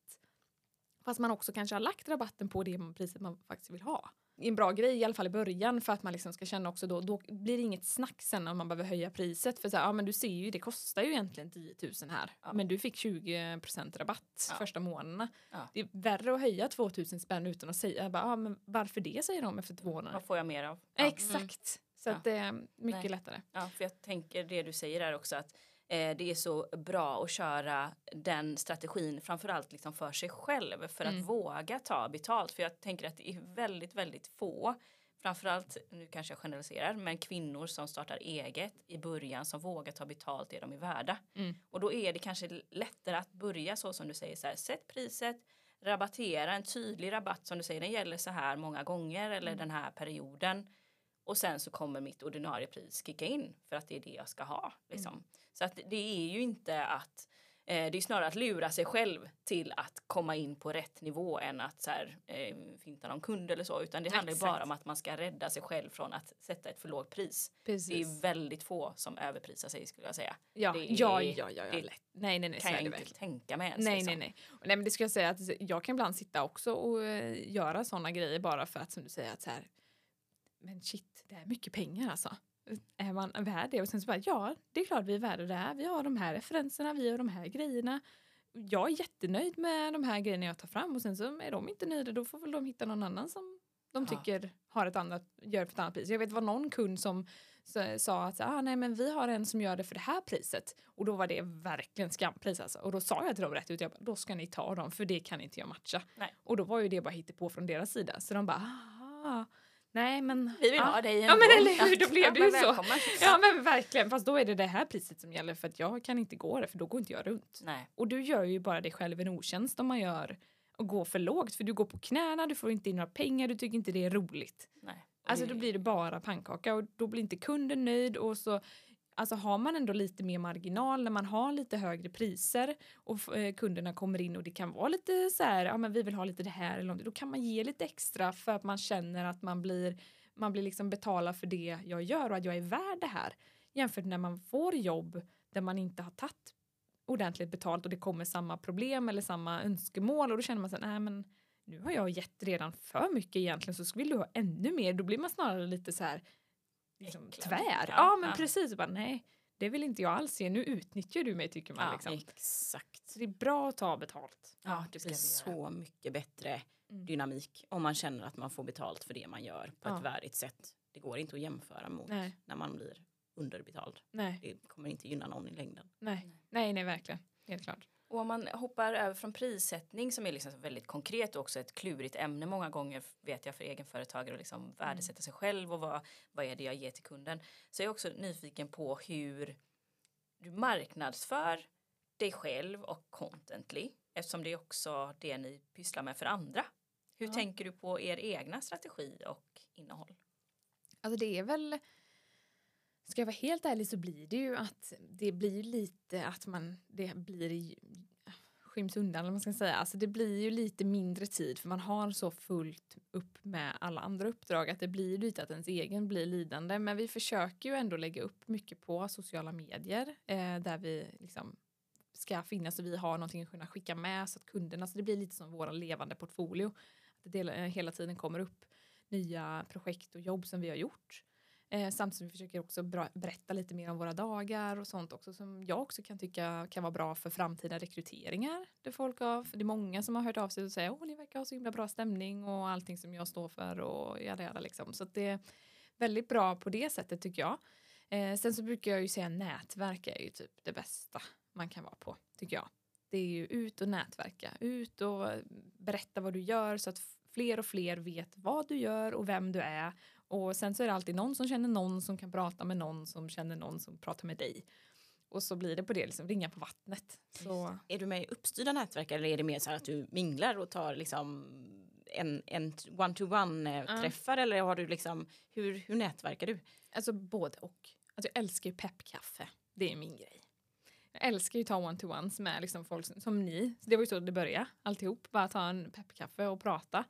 Fast man också kanske har lagt rabatten på det priset man faktiskt vill ha. En bra grej i alla fall i början för att man liksom ska känna också då, då blir det inget snack sen om man behöver höja priset. För så här, ja men du ser ju, det kostar ju egentligen 10 000 här. Ja. Men du fick 20 rabatt Ja. första månaderna. Ja. Det är värre att höja 2 000 spänn utan att säga, bara, ja men varför det säger de efter två månader. Vad får jag mer av? Exakt. Så Ja. att det är mycket Nej. lättare. Ja, för jag tänker det du säger där också att det är så bra att köra den strategin framförallt liksom för sig själv för att Mm. våga ta betalt. För jag tänker att det är väldigt, väldigt få Framförallt, nu kanske jag generaliserar, men kvinnor som startar eget i början som vågar ta betalt det de är värda. Mm. Och då är det kanske lättare att börja så som du säger, så här, sätt priset, rabattera, en tydlig rabatt som du säger, den gäller så här många gånger eller den här perioden. Och sen så kommer mitt ordinarie pris kicka in för att det är det jag ska ha. Liksom. Så att det är ju inte att eh, det är snarare att lura sig själv till att komma in på rätt nivå än att så här, eh, finta någon kund eller så. Utan det handlar Exakt. bara om att man ska rädda sig själv från att sätta ett för lågt pris. Det Precis. är väldigt få som överprisar sig skulle jag säga. Ja, det är- ja, ja, ja, ja, det. Nej, nej, nej, kan jag det inte verkligen. tänka mig ens. Nej, liksom. nej, nej. Och nej men det ska jag säga att jag kan ibland sitta också och eh, göra sådana grejer bara för att som du säger att så här, men shit, det är mycket pengar alltså. Är man värd det? Och sen så bara, ja, det är klart vi är värda det här. Vi har de här referenserna, vi har de här grejerna. Jag är jättenöjd med de här grejerna jag tar fram och sen så är de inte nöjda, då får väl de hitta någon annan som de Ja. tycker har ett annat, gör för ett annat pris. Jag vet var någon kund som sa att ah, nej men vi har en som gör det för det här priset och då var det verkligen skampris alltså. Och då sa jag till dem rätt ut, jag bara, då ska ni ta dem för det kan inte jag matcha. Nej. Och då var ju det bara på från deras sida så de bara ah, nej men Vi vill ja. ha dig Ja, men ändå. eller hur, då blev det ju så. Ja men verkligen, fast då är det det här priset som gäller för att jag kan inte gå det för då går inte jag runt. Nej. Och du gör ju bara dig själv en otjänst om man gör och går för lågt för du går på knäna, du får inte in några pengar, du tycker inte det är roligt. nej. Alltså då blir det bara pannkaka och då blir inte kunden nöjd och så Alltså har man ändå lite mer marginal när man har lite högre priser och eh, kunderna kommer in och det kan vara lite så här, ja men vi vill ha lite det här eller något, Då kan man ge lite extra för att man känner att man blir, man blir liksom betalad för det jag gör och att jag är värd det här. Jämfört när man får jobb där man inte har tagit ordentligt betalt och det kommer samma problem eller samma önskemål och då känner man så här, nej men nu har jag gett redan för mycket egentligen så vill du ha ännu mer. Då blir man snarare lite så här liksom, tvär. Ja, men precis. Bara, nej, det vill inte jag alls ge. Nu utnyttjar du mig tycker man. Ja, liksom. Exakt. Så det är bra att ta betalt. Ja, Det blir så mycket bättre Mm. dynamik om man känner att man får betalt för det man gör på Ja. ett värdigt sätt. Det går inte att jämföra mot Nej, när man blir underbetald. nej, Det kommer inte gynna någon i längden. nej, nej, nej, verkligen. Helt klart. Och om man hoppar över från prissättning som är liksom väldigt konkret och också ett klurigt ämne många gånger vet jag för egenföretagare att liksom värdesätta sig själv och vad, vad är det jag ger till kunden. Så jag är också nyfiken på hur du marknadsför dig själv och Contently eftersom det är också det ni pysslar med för andra. Hur Ja. tänker du på er egna strategi och innehåll? Alltså det är väl Ska jag vara helt ärlig så blir det ju att det blir lite att man det blir skyms undan eller man ska säga. Alltså det blir ju lite mindre tid för man har så fullt upp med alla andra uppdrag att det blir lite att ens egen blir lidande. Men vi försöker ju ändå lägga upp mycket på sociala medier eh, där vi liksom ska finnas och vi har någonting att kunna skicka med så att kunderna, så det blir lite som våra levande portfolio. Att det del- eh, hela tiden kommer upp nya projekt och jobb som vi har gjort. Eh, samtidigt som vi försöker också bra, berätta lite mer om våra dagar och sånt också som jag också kan tycka kan vara bra för framtida rekryteringar. Det, folk har, det är många som har hört av sig och säger att ni verkar ha så himla bra stämning och allting som jag står för och jada jada liksom. Så att det är väldigt bra på det sättet tycker jag. Eh, sen så brukar jag ju säga nätverk är ju typ det bästa man kan vara på tycker jag. Det är ju ut och nätverka, ut och berätta vad du gör så att fler och fler vet vad du gör och vem du är. Och sen så är det alltid någon som känner någon som kan prata med någon som känner någon som pratar med dig. Och så blir det på det, liksom ringa på vattnet. Så, Är du med i uppstyrda nätverk eller är det mer så att du minglar och tar liksom en, en one-to-one träffar eller har du liksom, hur, hur nätverkar du? alltså både och. Alltså jag älskar ju peppkaffe, det är min grej jag älskar ju att ta one-to-ones med liksom folk som, som ni. Så det var ju så det började alltihop. Bara ta en peppkaffe och prata.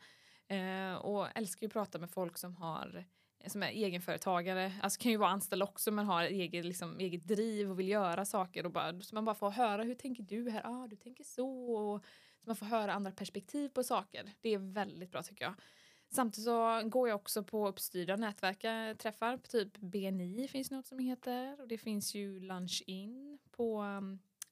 Eh, och älskar ju att prata med folk som har som är egenföretagare, alltså kan ju vara anställd också men har eget, liksom, eget driv och vill göra saker och bara, så man bara får höra hur tänker du här, ah, du tänker så och så man får höra andra perspektiv på saker. Det är väldigt bra tycker jag. Samtidigt så går jag också på uppstyrda nätverkar, på typ BNI finns något som heter och det finns ju Lunch In på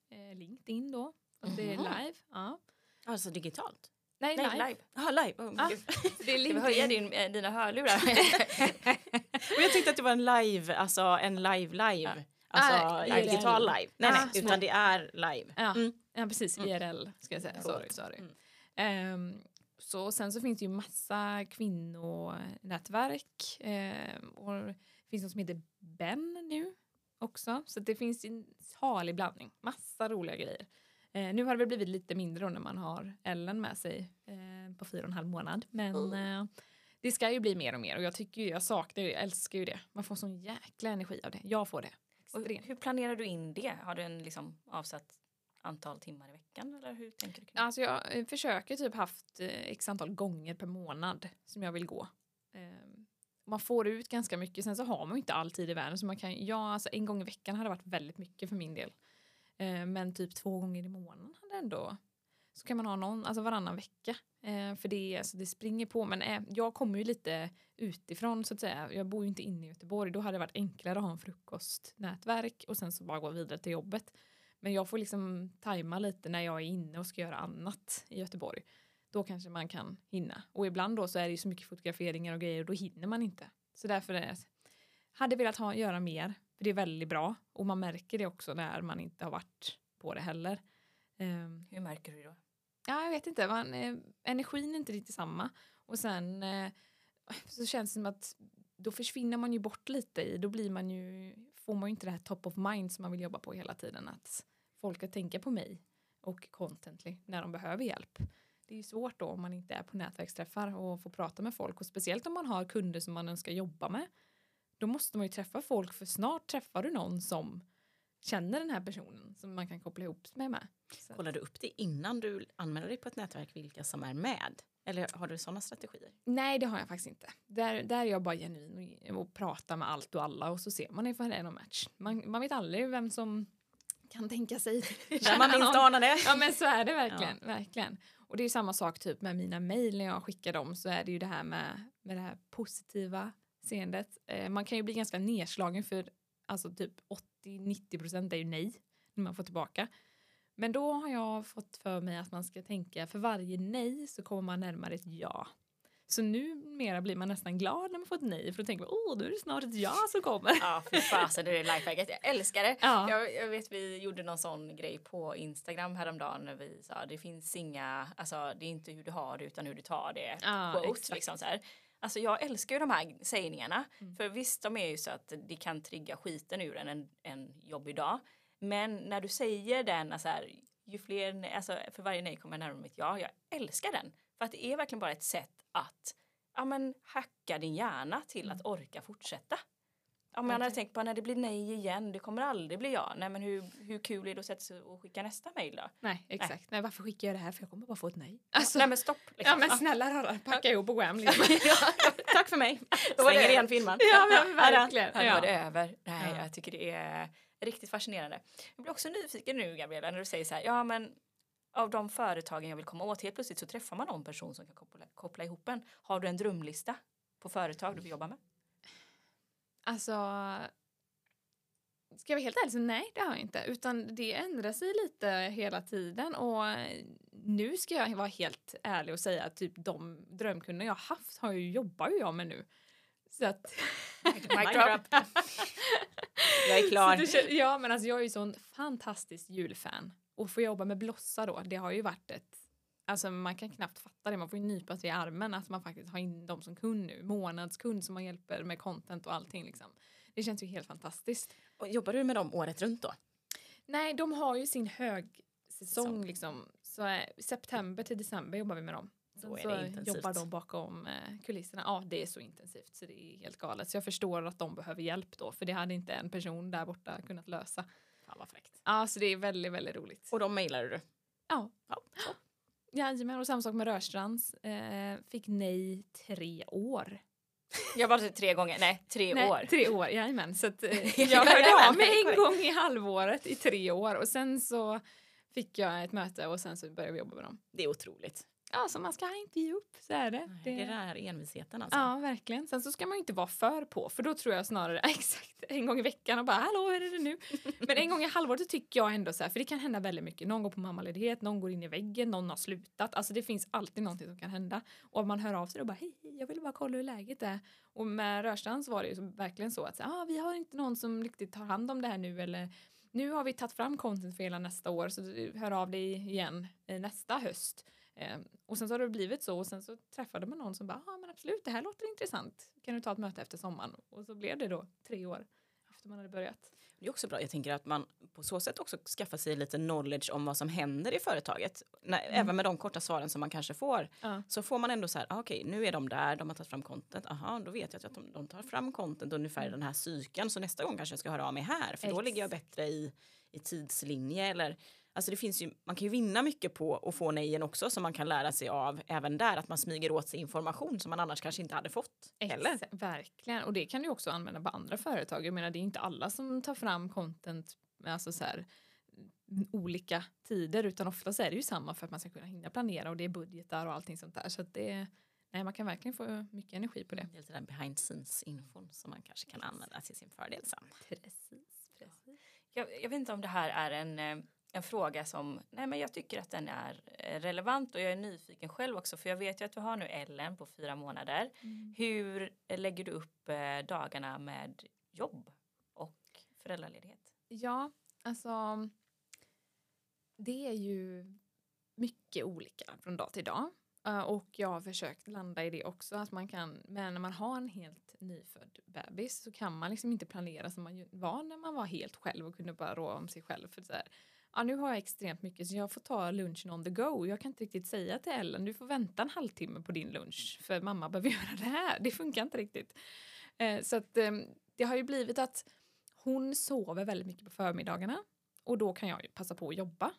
eh, LinkedIn då. Och det är live. Ja. Alltså digitalt? Nej, Nej, live. live. Jaha, live. Oh, Ah. Det är Ska vi höja din, eh, dina hörlurar? Men jag tänkte att det var en live, alltså en live-live. Alltså Ah, en IRL. digital live. Nej, Ah, nej, små. utan det är live. Ja, Mm. ja precis. Mm. IRL ska jag säga. Sorry, sorry. Mm. Ehm, så sen så finns det ju massa kvinnonätverk. ehm, och det finns något som heter Ben nu också. Så det finns en salig blandning. Massa roliga grejer. Eh, nu har det väl blivit lite mindre då när man har Ellen med sig eh, på fyra och en halv månad. Men eh, det ska ju bli mer och mer och jag tycker ju, jag saknar ju, jag älskar ju det. Man får sån jäkla energi av det. Jag får det. Och hur planerar du in det? Har du en liksom avsatt antal timmar i veckan eller hur tänker du? Alltså jag eh, försöker typ haft eh, x antal gånger per månad som jag vill gå. Man får ut ganska mycket, sen så har man ju inte all tid i världen så man kan, ja alltså en gång i veckan hade varit väldigt mycket för min del. Eh, men typ två gånger i månaden hade ändå, så kan man ha någon, alltså varannan vecka. Eh, för det, alltså det springer på, men eh, jag kommer ju lite utifrån så att säga. Jag bor ju inte inne i Göteborg, då hade det varit enklare att ha en frukostnätverk och sen så bara gå vidare till jobbet. Men jag får liksom tajma lite när jag är inne och ska göra annat i Göteborg. Då kanske man kan hinna. Och ibland då så är det ju så mycket fotograferingar och grejer och då hinner man inte. Så därför är det, hade velat ha, göra mer. För det är väldigt bra. Och man märker det också när man inte har varit på det heller. Ehm, Hur märker du då? Ja, jag vet inte. Man, eh, energin är inte riktigt samma. Och sen eh, så känns det som att då försvinner man ju bort lite i, då blir man ju, får man ju inte det här top of mind som man vill jobba på hela tiden. Att folk ska tänka på mig och contently när de behöver hjälp. Det är ju svårt då om man inte är på nätverksträffar och får prata med folk och speciellt om man har kunder som man önskar jobba med. Då måste man ju träffa folk för snart träffar du någon som känner den här personen som man kan koppla ihop sig med. Så. Kollar du upp det innan du anmäler dig på ett nätverk vilka som är med? Eller har du sådana strategier? Nej, det har jag faktiskt inte. Där, där är jag bara genuin och, och pratar med allt och alla och så ser man ifall det är någon match. Man, man vet aldrig vem som kan tänka sig. När man minst anar det. Ja men så är det verkligen. verkligen. Och det är samma sak typ med mina mejl när jag skickar dem så är det ju det här med, med det här positiva seendet. Eh, man kan ju bli ganska nedslagen för alltså typ 80-90 procent är ju nej när man får tillbaka. Men då har jag fått för mig att man ska tänka för varje nej så kommer man närmare ett ja. Så numera blir man nästan glad när man får ett nej för då tänker man åh, nu är det snart ett ja som kommer. Ja, fy fasen, det är lifehacket. Jag älskar det. Ja. Jag, jag vet vi gjorde någon sån grej på Instagram häromdagen när vi sa det finns inga, alltså det är inte hur du har det utan hur du tar det. Ja, exakt. liksom så här. Alltså jag älskar ju de här sägningarna. Mm. För visst, de är ju så att det kan trigga skiten ur en en, en jobbig dag. Men när du säger den, alltså här, ju fler, alltså för varje nej kommer jag närmare mitt ja. Jag älskar den. För att det är verkligen bara ett sätt att ja, men, hacka din hjärna till att orka fortsätta. Om jag hade tänkt på när det blir nej igen, det kommer aldrig bli ja. Nej men hur, hur kul är det att sätta sig och skicka nästa mejl då? Nej, exakt. Nej. varför skickar jag det här? För jag kommer bara få ett nej. Alltså, nej men stopp! liksom. ja men snälla rara, packa ihop och gå hem liksom. Tack för mig. Stänger igen filmen. Ja, men ja. verkligen. Ja. var det över. Nej, Ja. jag tycker det är riktigt fascinerande. Jag blir också nyfiken nu Gabriella när du säger så här, ja men av de företagen jag vill komma åt, helt plötsligt så träffar man någon person som kan koppla, koppla ihop en. Har du en drömlista på företag du vill jobba med? Alltså, ska jag vara helt ärlig så nej det har jag inte. Utan det ändrar sig lite hela tiden och nu ska jag vara helt ärlig och säga att typ de drömkunder jag haft har ju, jobbar ju jag med nu. Så att... Mic drop. Jag är klar. Så ja men alltså jag är ju sån fantastisk julfan. Och få jobba med Blossa då, det har ju varit ett Alltså man kan knappt fatta det, man får ju nypa sig i armen att man faktiskt har in dem som kund nu, månadskund som man hjälper med content och allting liksom. Det känns ju helt fantastiskt. Och jobbar du med dem året runt då? Nej, de har ju sin högsäsong Säsong. liksom. Så eh, september till december jobbar vi med dem. Sen Då är så det intensivt. jobbar de bakom eh, kulisserna. Ja, det är så intensivt så det är helt galet. Så jag förstår att de behöver hjälp då, för det hade inte en person där borta kunnat lösa. Vad fräckt. Ja, så det är väldigt, väldigt roligt. Och de mejlade du? Ja. Ja, så. Jajamän, och samma sak med Rörstrands. Eh, fick nej tre år. Jag var tre gånger, nej tre Nej, år. Tre år, jajamän. Så att, eh, Ja, jag hörde av mig en gång i halvåret i tre år och sen så fick jag ett möte och sen så började vi jobba med dem. Det är otroligt. Ja, så man ska inte ge upp, så är det. Det är den här envisheten alltså. Ja, verkligen. Sen så ska man inte vara för på, för då tror jag snarare exakt en gång i veckan och bara hallå, hur är det nu? Men en gång i halvåret tycker jag ändå så här, för det kan hända väldigt mycket. Någon går på mammaledighet, någon går in i väggen, någon har slutat. Alltså det finns alltid någonting som kan hända. Och man hör av sig och bara hej, jag vill bara kolla hur läget är. Och med Rörstrand så var det ju verkligen så att ah, vi har inte någon som riktigt tar hand om det här nu eller nu har vi tagit fram content för hela nästa år så hör av dig igen nästa höst. Eh, och sen så har det blivit så och sen så träffade man någon som bara, ja ah, men absolut det här låter intressant. Kan du ta ett möte efter sommaren? Och så blev det då tre år efter man hade börjat. Det är också bra. Jag tänker att man på så sätt också skaffar sig lite knowledge om vad som händer i företaget. När, Även med de korta svaren som man kanske får. Ja. Så får man ändå så här, ah, okej nu är de där, de har tagit fram content. Aha, då vet jag att de, de tar fram content ungefär i den här cykeln. Så nästa gång kanske jag ska höra av mig här. För då Ex. ligger jag bättre i, i tidslinje. Eller, alltså det finns ju, man kan ju vinna mycket på att få nejen också som man kan lära sig av även där. Att man smyger åt sig information som man annars kanske inte hade fått. Heller. Verkligen. Och det kan du också använda på andra företag. Jag menar det är inte alla som tar fram content alltså så här, olika tider utan oftast är det ju samma för att man ska kunna hinna planera och det är budgetar och allting sånt där. Så att det, nej, man kan verkligen få mycket energi på det. Det är lite den behind scenes infon som man kanske kan använda till sin fördel sen. Precis, precis. Jag, jag vet inte om det här är en, eh, en fråga som, nej men jag tycker att den är eh, relevant och jag är nyfiken själv också för jag vet ju att du har nu Ellen på fyra månader. Hur eh, lägger du upp eh, dagarna med jobb och föräldraledighet? Ja, alltså det är ju mycket olika från dag till dag. Och jag har försökt landa i det också, att man kan, men när man har en helt nyfödd bebis så kan man liksom inte planera som man var när man var helt själv och kunde bara rå om sig själv. För så här, ja, nu har jag extremt mycket så jag får ta lunchen on the go. Jag kan inte riktigt säga till Ellen, du får vänta en halvtimme på din lunch för mamma behöver göra det här. Det funkar inte riktigt. Eh, så att eh, det har ju blivit att hon sover väldigt mycket på förmiddagarna och då kan jag ju passa på att jobba.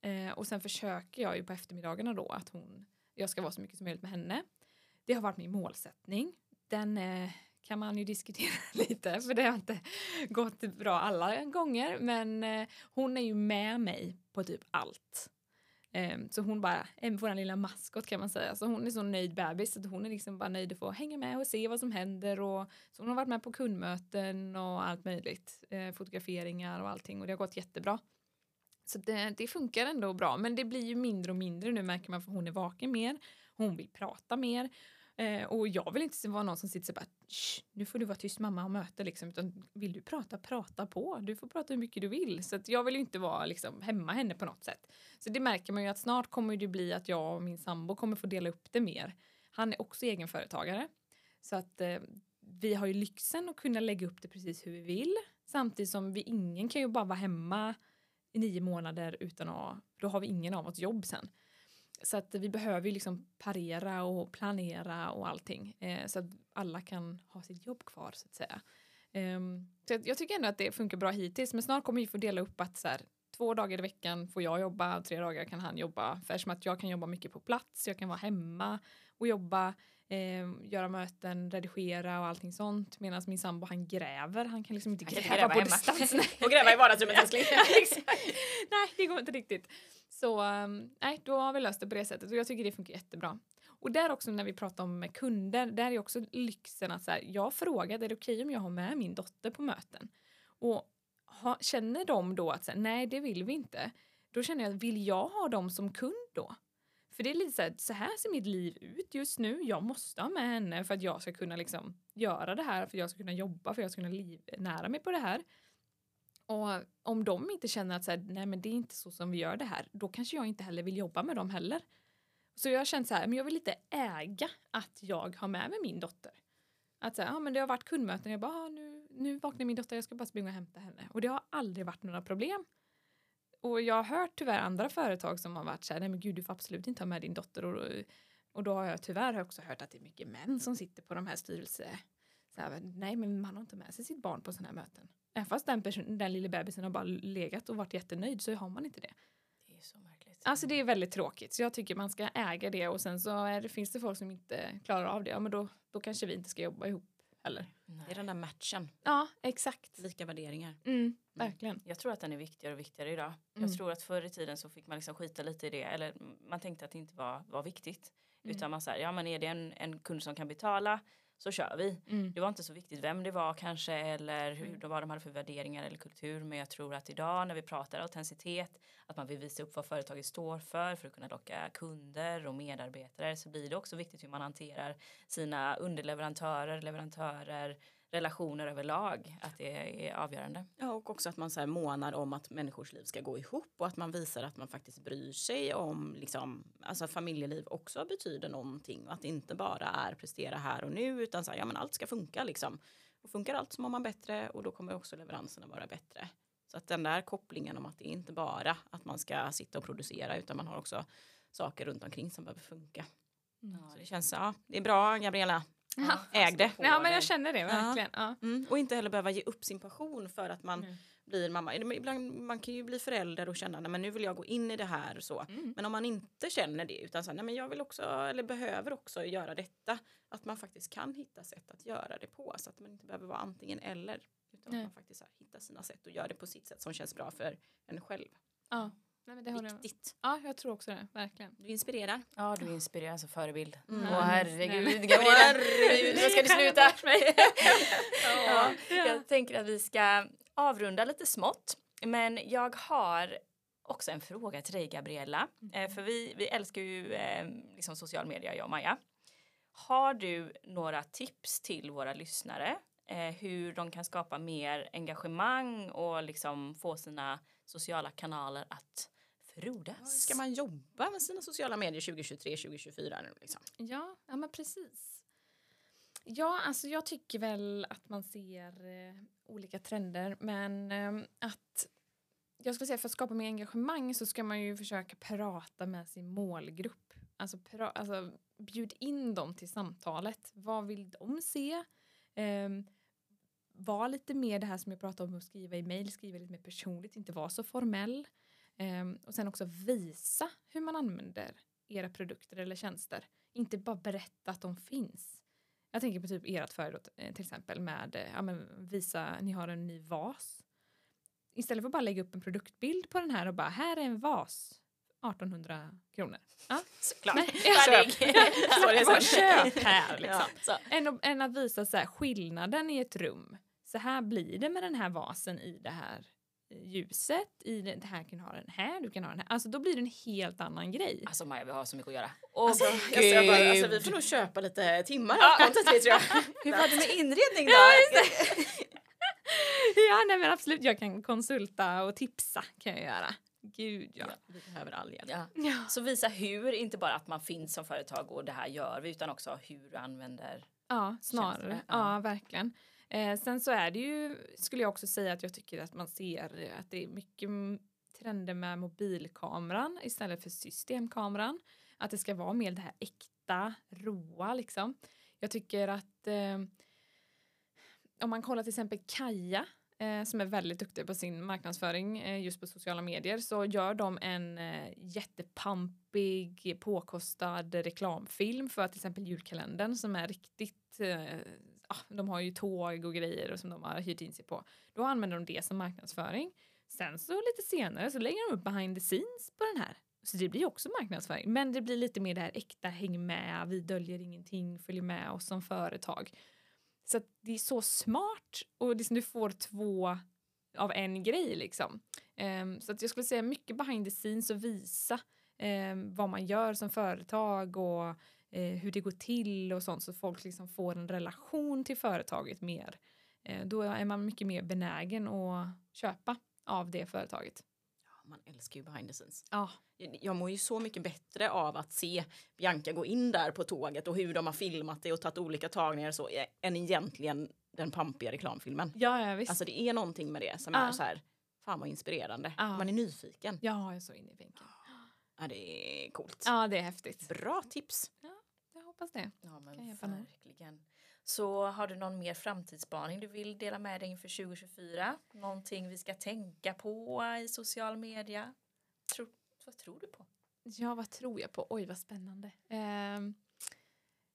Eh, och sen försöker jag ju på eftermiddagarna då att hon, jag ska vara så mycket som möjligt med henne. Det har varit min målsättning. Den eh, kan man ju diskutera lite för det har inte gått bra alla gånger men eh, hon är ju med mig på typ allt. Ehm, så hon bara är vår lilla maskot kan man säga. Så hon är så nöjd bebis Så hon är liksom bara nöjd att få hänga med och se vad som händer. Och, så hon har varit med på kundmöten och allt möjligt. Eh, fotograferingar och allting och det har gått jättebra. Så det, det funkar ändå bra men det blir ju mindre och mindre nu märker man för hon är vaken mer. Hon vill prata mer. Eh, och jag vill inte vara någon som sitter så bara "Shh, nu får du vara tyst mamma och möte liksom. Utan vill du prata, prata på. Du får prata hur mycket du vill. Så att jag vill ju inte vara liksom hemma henne på något sätt. Så det märker man ju att snart kommer det bli att jag och min sambo kommer få dela upp det mer. Han är också egenföretagare. Så att eh, vi har ju lyxen att kunna lägga upp det precis hur vi vill. Samtidigt som vi ingen kan ju bara vara hemma i nio månader utan att, då har vi ingen av oss jobb sen. Så att vi behöver ju liksom parera och planera och allting eh, så att alla kan ha sitt jobb kvar så att säga. Ehm, så jag, tycker ändå att det funkar bra hittills men snart kommer vi få dela upp att så här, två dagar i veckan får jag jobba, tre dagar kan han jobba. För eftersom att jag kan jobba mycket på plats, jag kan vara hemma och jobba, eh, göra möten, redigera och allting sånt. Medan min sambo han gräver, han kan liksom inte Han gräva, gräva på hemma. distans. Och gräva i vardagsrummet älskling. Nej, det går inte riktigt. Så ehm, nej, då har vi löst det på det sättet och jag tycker det funkar jättebra. Och där också när vi pratar om kunder, där är också lyxen att så här, jag frågade, är det okej om jag har med min dotter på möten? Och ha, känner de då att så här, nej, det vill vi inte. Då känner jag, vill jag ha dem som kund då? För det är lite så här, så här ser mitt liv ut just nu. Jag måste ha med henne för att jag ska kunna liksom göra det här, för att jag ska kunna jobba, för att jag ska kunna livnära mig på det här. Och om de inte känner att så här, nej men det är inte så som vi gör det här, då kanske jag inte heller vill jobba med dem heller. Så jag har känt så här, men jag vill inte äga att jag har med mig min dotter. Att så här, ja men det har varit kundmöten, jag bara, ah, nu, nu vaknar min dotter, jag ska bara springa och hämta henne. Och det har aldrig varit några problem. Och jag har hört tyvärr andra företag som har varit så här, nej men gud du får absolut inte ha med din dotter. Och, och då har jag tyvärr också hört att det är mycket män som sitter på de här styrelse så här, nej men man har inte med sig sitt barn på sådana här möten. Även fast den, person, den lilla bebisen har bara legat och varit jättenöjd så har man inte det. Det är så märkligt. Alltså det är väldigt tråkigt så jag tycker man ska äga det och sen så är det, finns det folk som inte klarar av det, ja men då, då kanske vi inte ska jobba ihop heller. Det är den där matchen, Ja, exakt. lika värderingar. Mm, verkligen. Jag tror att den är viktigare och viktigare idag. Mm. Jag tror att förr i tiden så fick man liksom skita lite i det. Eller man tänkte att det inte var, var viktigt. Mm. Utan man säger, ja men är det en, en kund som kan betala så kör vi. Mm. Det var inte så viktigt vem det var kanske eller hur, Mm. vad de hade för värderingar eller kultur. Men jag tror att idag när vi pratar autenticitet, att man vill visa upp vad företaget står för för att kunna locka kunder och medarbetare så blir det också viktigt hur man hanterar sina underleverantörer, leverantörer, relationer överlag. Att det är avgörande. Ja, och också att man så här månar om att människors liv ska gå ihop och att man visar att man faktiskt bryr sig om liksom, alltså att familjeliv också betyder någonting och att det inte bara är prestera här och nu utan så här, ja men allt ska funka liksom. Och funkar allt så mår man bättre och då kommer också leveranserna vara bättre. Så att den där kopplingen om att det är inte bara att man ska sitta och producera utan man har också saker runt omkring som behöver funka. Mm. Så det känns, ja, det är bra Gabriella. Ja. Äg det. Ja men jag känner det verkligen. Ja. Mm. Och inte heller behöva ge upp sin passion för att man Mm. blir mamma. Ibland, man kan ju bli förälder och känna att nu vill jag gå in i det här och så. Mm. Men om man inte känner det utan så nej men jag vill också eller behöver också göra detta. Att man faktiskt kan hitta sätt att göra det på så att man inte behöver vara antingen eller. Utan Nej. att man faktiskt här, hittar sina sätt och gör det på sitt sätt som känns bra för en själv. Ja. Nej, men det håller jag. Viktigt. ja, jag tror också det. Verkligen. Du inspirerar. Ja, du inspirerar som förebild. Mm. Åh herregud, Nej. Gabriella. Herregud, Nu ska du sluta. ja, Ja. jag tänker att vi ska avrunda lite smått. Men jag har också en fråga till dig Gabriella. Eh, för vi, vi älskar ju eh, liksom social media, jag och Maja. Har du några tips till våra lyssnare eh, hur de kan skapa mer engagemang och liksom få sina sociala kanaler att frodas? Ska man jobba med sina sociala medier 2023, 2024 nu liksom? Ja, ja men precis. Ja, alltså jag tycker väl att man ser eh, olika trender men eh, att jag skulle säga för att skapa mer engagemang så ska man ju försöka prata med sin målgrupp. Alltså, pra, alltså bjud in dem till samtalet. Vad vill de se? Um, var lite mer det här som jag pratade om att skriva i mejl, skriva lite mer personligt, inte vara så formell. Ehm, och sen också visa hur man använder era produkter eller tjänster. Inte bara berätta att de finns. Jag tänker på typ ert företag eh, till exempel med eh, ja, men visa ni har en ny vas. Istället för att bara lägga upp en produktbild på den här och bara här är en vas. 1800 kronor. Ja. Såklart. Nej, är det Bara köp här liksom. Ja. Än, än att visa så här, skillnaden i ett rum. Så här blir det med den här vasen i det här ljuset. I det, det här kan ha den här, du kan ha den här. Alltså då blir det en helt annan grej. Alltså Maja, vi har så mycket att göra. Alltså, jag bara, alltså, vi får nog köpa lite timmar av vi tror jag. Hur var det med inredning då? ja, nej men absolut. Jag kan konsulta och tipsa kan jag göra. Gud ja. Vi behöver all hjälp. Ja. Ja, Så visa hur, inte bara att man finns som företag och det här gör vi, utan också hur du använder. ja snarare. Ja, ja. verkligen. Eh, sen så är det ju, skulle jag också säga att jag tycker att man ser att det är mycket trender med mobilkameran istället för systemkameran. Att det ska vara mer det här äkta, råa liksom. Jag tycker att eh, om man kollar till exempel Kaja eh, som är väldigt duktig på sin marknadsföring eh, just på sociala medier så gör de en eh, jättepampig påkostad reklamfilm för till exempel julkalendern som är riktigt eh, Ah, de har ju tåg och grejer som de har hyrt in sig på. Då använder de det som marknadsföring. Sen så lite senare så lägger de upp behind the scenes på den här. Så det blir också marknadsföring. Men det blir lite mer det här äkta, häng med, vi döljer ingenting, följ med oss som företag. Så att det är så smart och liksom du får två av en grej liksom. Um, så att jag skulle säga mycket behind the scenes och visa um, vad man gör som företag och eh, hur det går till och sånt så folk liksom får en relation till företaget mer. Eh, då är man mycket mer benägen att köpa av det företaget. Ja, man älskar ju behind the scenes. Ja, Jag- mår ju så mycket bättre av att se Bianca gå in där på tåget och hur de har filmat det och tagit olika tagningar så eh, än egentligen den pampiga reklamfilmen. ja, ja visst. Alltså det är någonting med det som Ja. är så här, fan vad inspirerande. Ja. Man är nyfiken. ja, jag är så inne i bänken. Ja, det är coolt. Ja, det är häftigt. Bra tips. Jag hoppas det. Ja, men verkligen. Så har du någon mer framtidsspaning du vill dela med dig inför 2024? Någonting vi ska tänka på i social media? Tro, vad tror du på? Ja, vad tror jag på? Oj, vad spännande. Ehm,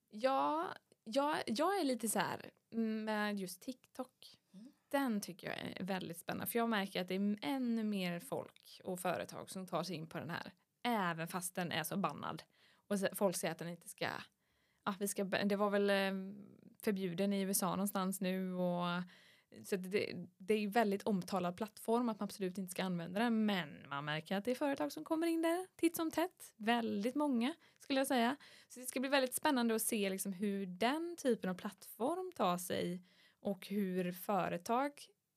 ja, jag, jag är lite så här med just TikTok. Mm. Den tycker jag är väldigt spännande. För jag märker att det är ännu mer folk och företag som tar sig in på den här. Även fast den är så bannad. Och folk säger att den inte ska... Ja, vi ska det var väl eh, förbjuden i USA någonstans nu. Och, så det, det är ju väldigt omtalad plattform att man absolut inte ska använda den. Men man märker att det är företag som kommer in där titt som tätt. Väldigt många skulle jag säga. Så det ska bli väldigt spännande att se liksom hur den typen av plattform tar sig och hur företag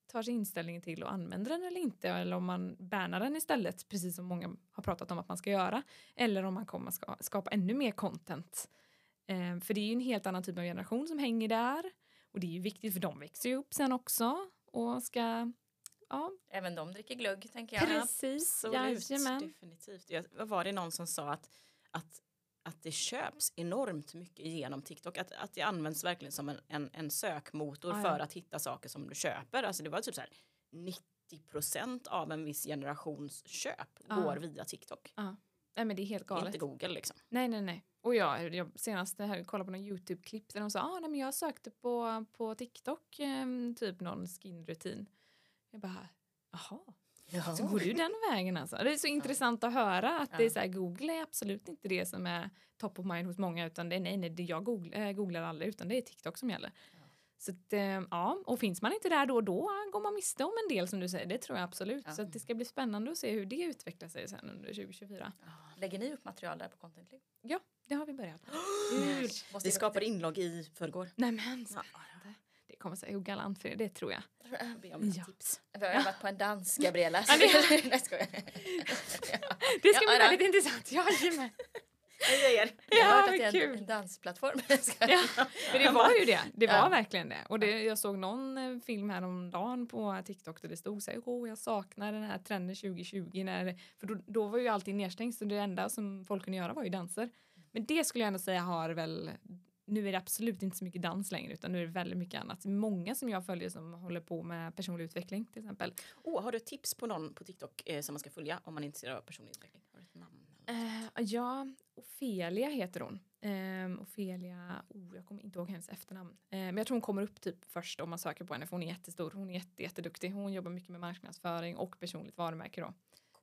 tar sig inställningen till att använda den eller inte eller om man bannar den istället precis som många har pratat om att man ska göra eller om man kommer ska skapa ännu mer content. Eh, för det är ju en helt annan typ av generation som hänger där och det är ju viktigt för de växer ju upp sen också och ska ja, Även de dricker glögg tänker jag. precis, Absolut, jajamän. definitivt. Jag, var det någon som sa att, att, att det köps enormt mycket genom TikTok? Att, att det används verkligen som en, en, en sökmotor Ah, ja. för att hitta saker som du köper. Alltså det var typ så här 90 procent av en viss generations köp Ja. går via TikTok. Nej men det är helt galet. Inte Google liksom. Nej, nej, nej. Och jag, jag senast här, kollade på någon YouTube-klipp där de sa ah, nej, men jag sökte på, på TikTok ehm, typ någon skinrutin. Jag bara, jaha, så går du den vägen alltså? Det är så intressant att höra att det är Ja. så här, Google är absolut inte det som är top of mind hos många utan det är nej, nej, det jag googlar, äh, googlar aldrig utan det är TikTok som gäller. Så att, eh, ja, och finns man inte där då då går man miste om en del som du säger, det tror jag absolut. Ja. Så att det ska bli spännande att se hur det utvecklar sig sen under 2024. Lägger ni upp material där på Contently? Ja, det har vi börjat med. Måste Vi skapade inlogg i förrgår. Nej men Ja. spännande. Det kommer säga galant för er, det tror jag. Be om Ja. tips. Vi har övat på en dans, Gabriella. Ja, det- Nej, skojar. Det ska Ja, bli ja. väldigt intressant. Jajamän. Jag Jag har Ja, hört att det är en, kul. en dansplattform. Ja, men det var ju det. Det var Ja. verkligen det. Och det, jag såg någon eh, film häromdagen på TikTok där det stod så här, åh jag saknar den här trenden 2020 när, för då, då var ju allting nedstängt så det enda som folk kunde göra var ju danser. Men det skulle jag ändå säga har väl, nu är det absolut inte så mycket dans längre utan nu är det väldigt mycket annat. Många som jag följer som håller på med personlig utveckling till exempel. Oh, har du tips på någon på TikTok eh, som man ska följa om man är intresserad av personlig utveckling? Eh, ja, Ofelia heter hon. Um, Ofelia, oh, jag kommer inte ihåg hennes efternamn. Eh, men jag tror hon kommer upp typ först om man söker på henne för hon är jättestor. Hon är jätte, jätteduktig. Hon jobbar mycket med marknadsföring och personligt varumärke då.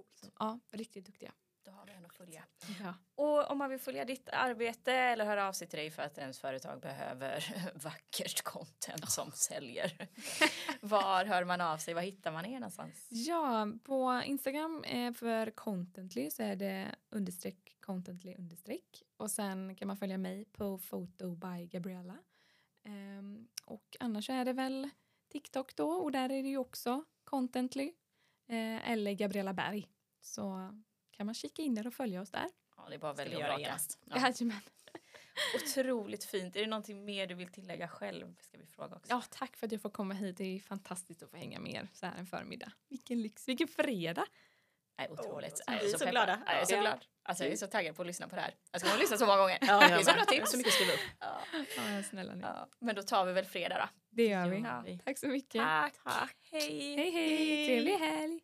Så, ja, riktigt duktiga. Då har vi en att följa. Ja. Och om man vill följa ditt arbete eller höra av sig till dig för att ens företag behöver vackert content som säljer. Var hör man av sig? Var hittar man er någonstans? ja, på Instagram eh, för Contently så är det understreck Contently understreck. Och sen kan man följa mig på Photo by Gabriella. Ehm, och annars är det väl TikTok då och där är det ju också Contently eh, eller Gabriella Berg. Så kan man kika in där och följa oss där. Ja, det är bara vi välja och genast? Ja. Otroligt fint. Är det någonting mer du vill tillägga själv? Ska vi fråga också. Ja, tack för att jag får komma hit. Det är fantastiskt att få hänga med er så här en förmiddag. Vilken lyx, vilken fredag! Nej, otroligt. Vi är så peppad. glada. Ja, Jag är så glad. Alltså, jag är så taggad på att lyssna på det här. Jag ska nog lyssna så många gånger. Ja, det är så bra tips. Så mycket skriva upp. Ja. Ja, snälla ni. Ja. Men då tar vi väl fredag då. Det gör vi. Ja. Tack så mycket. Tack. Hej. Hej, hej! Trevlig helg!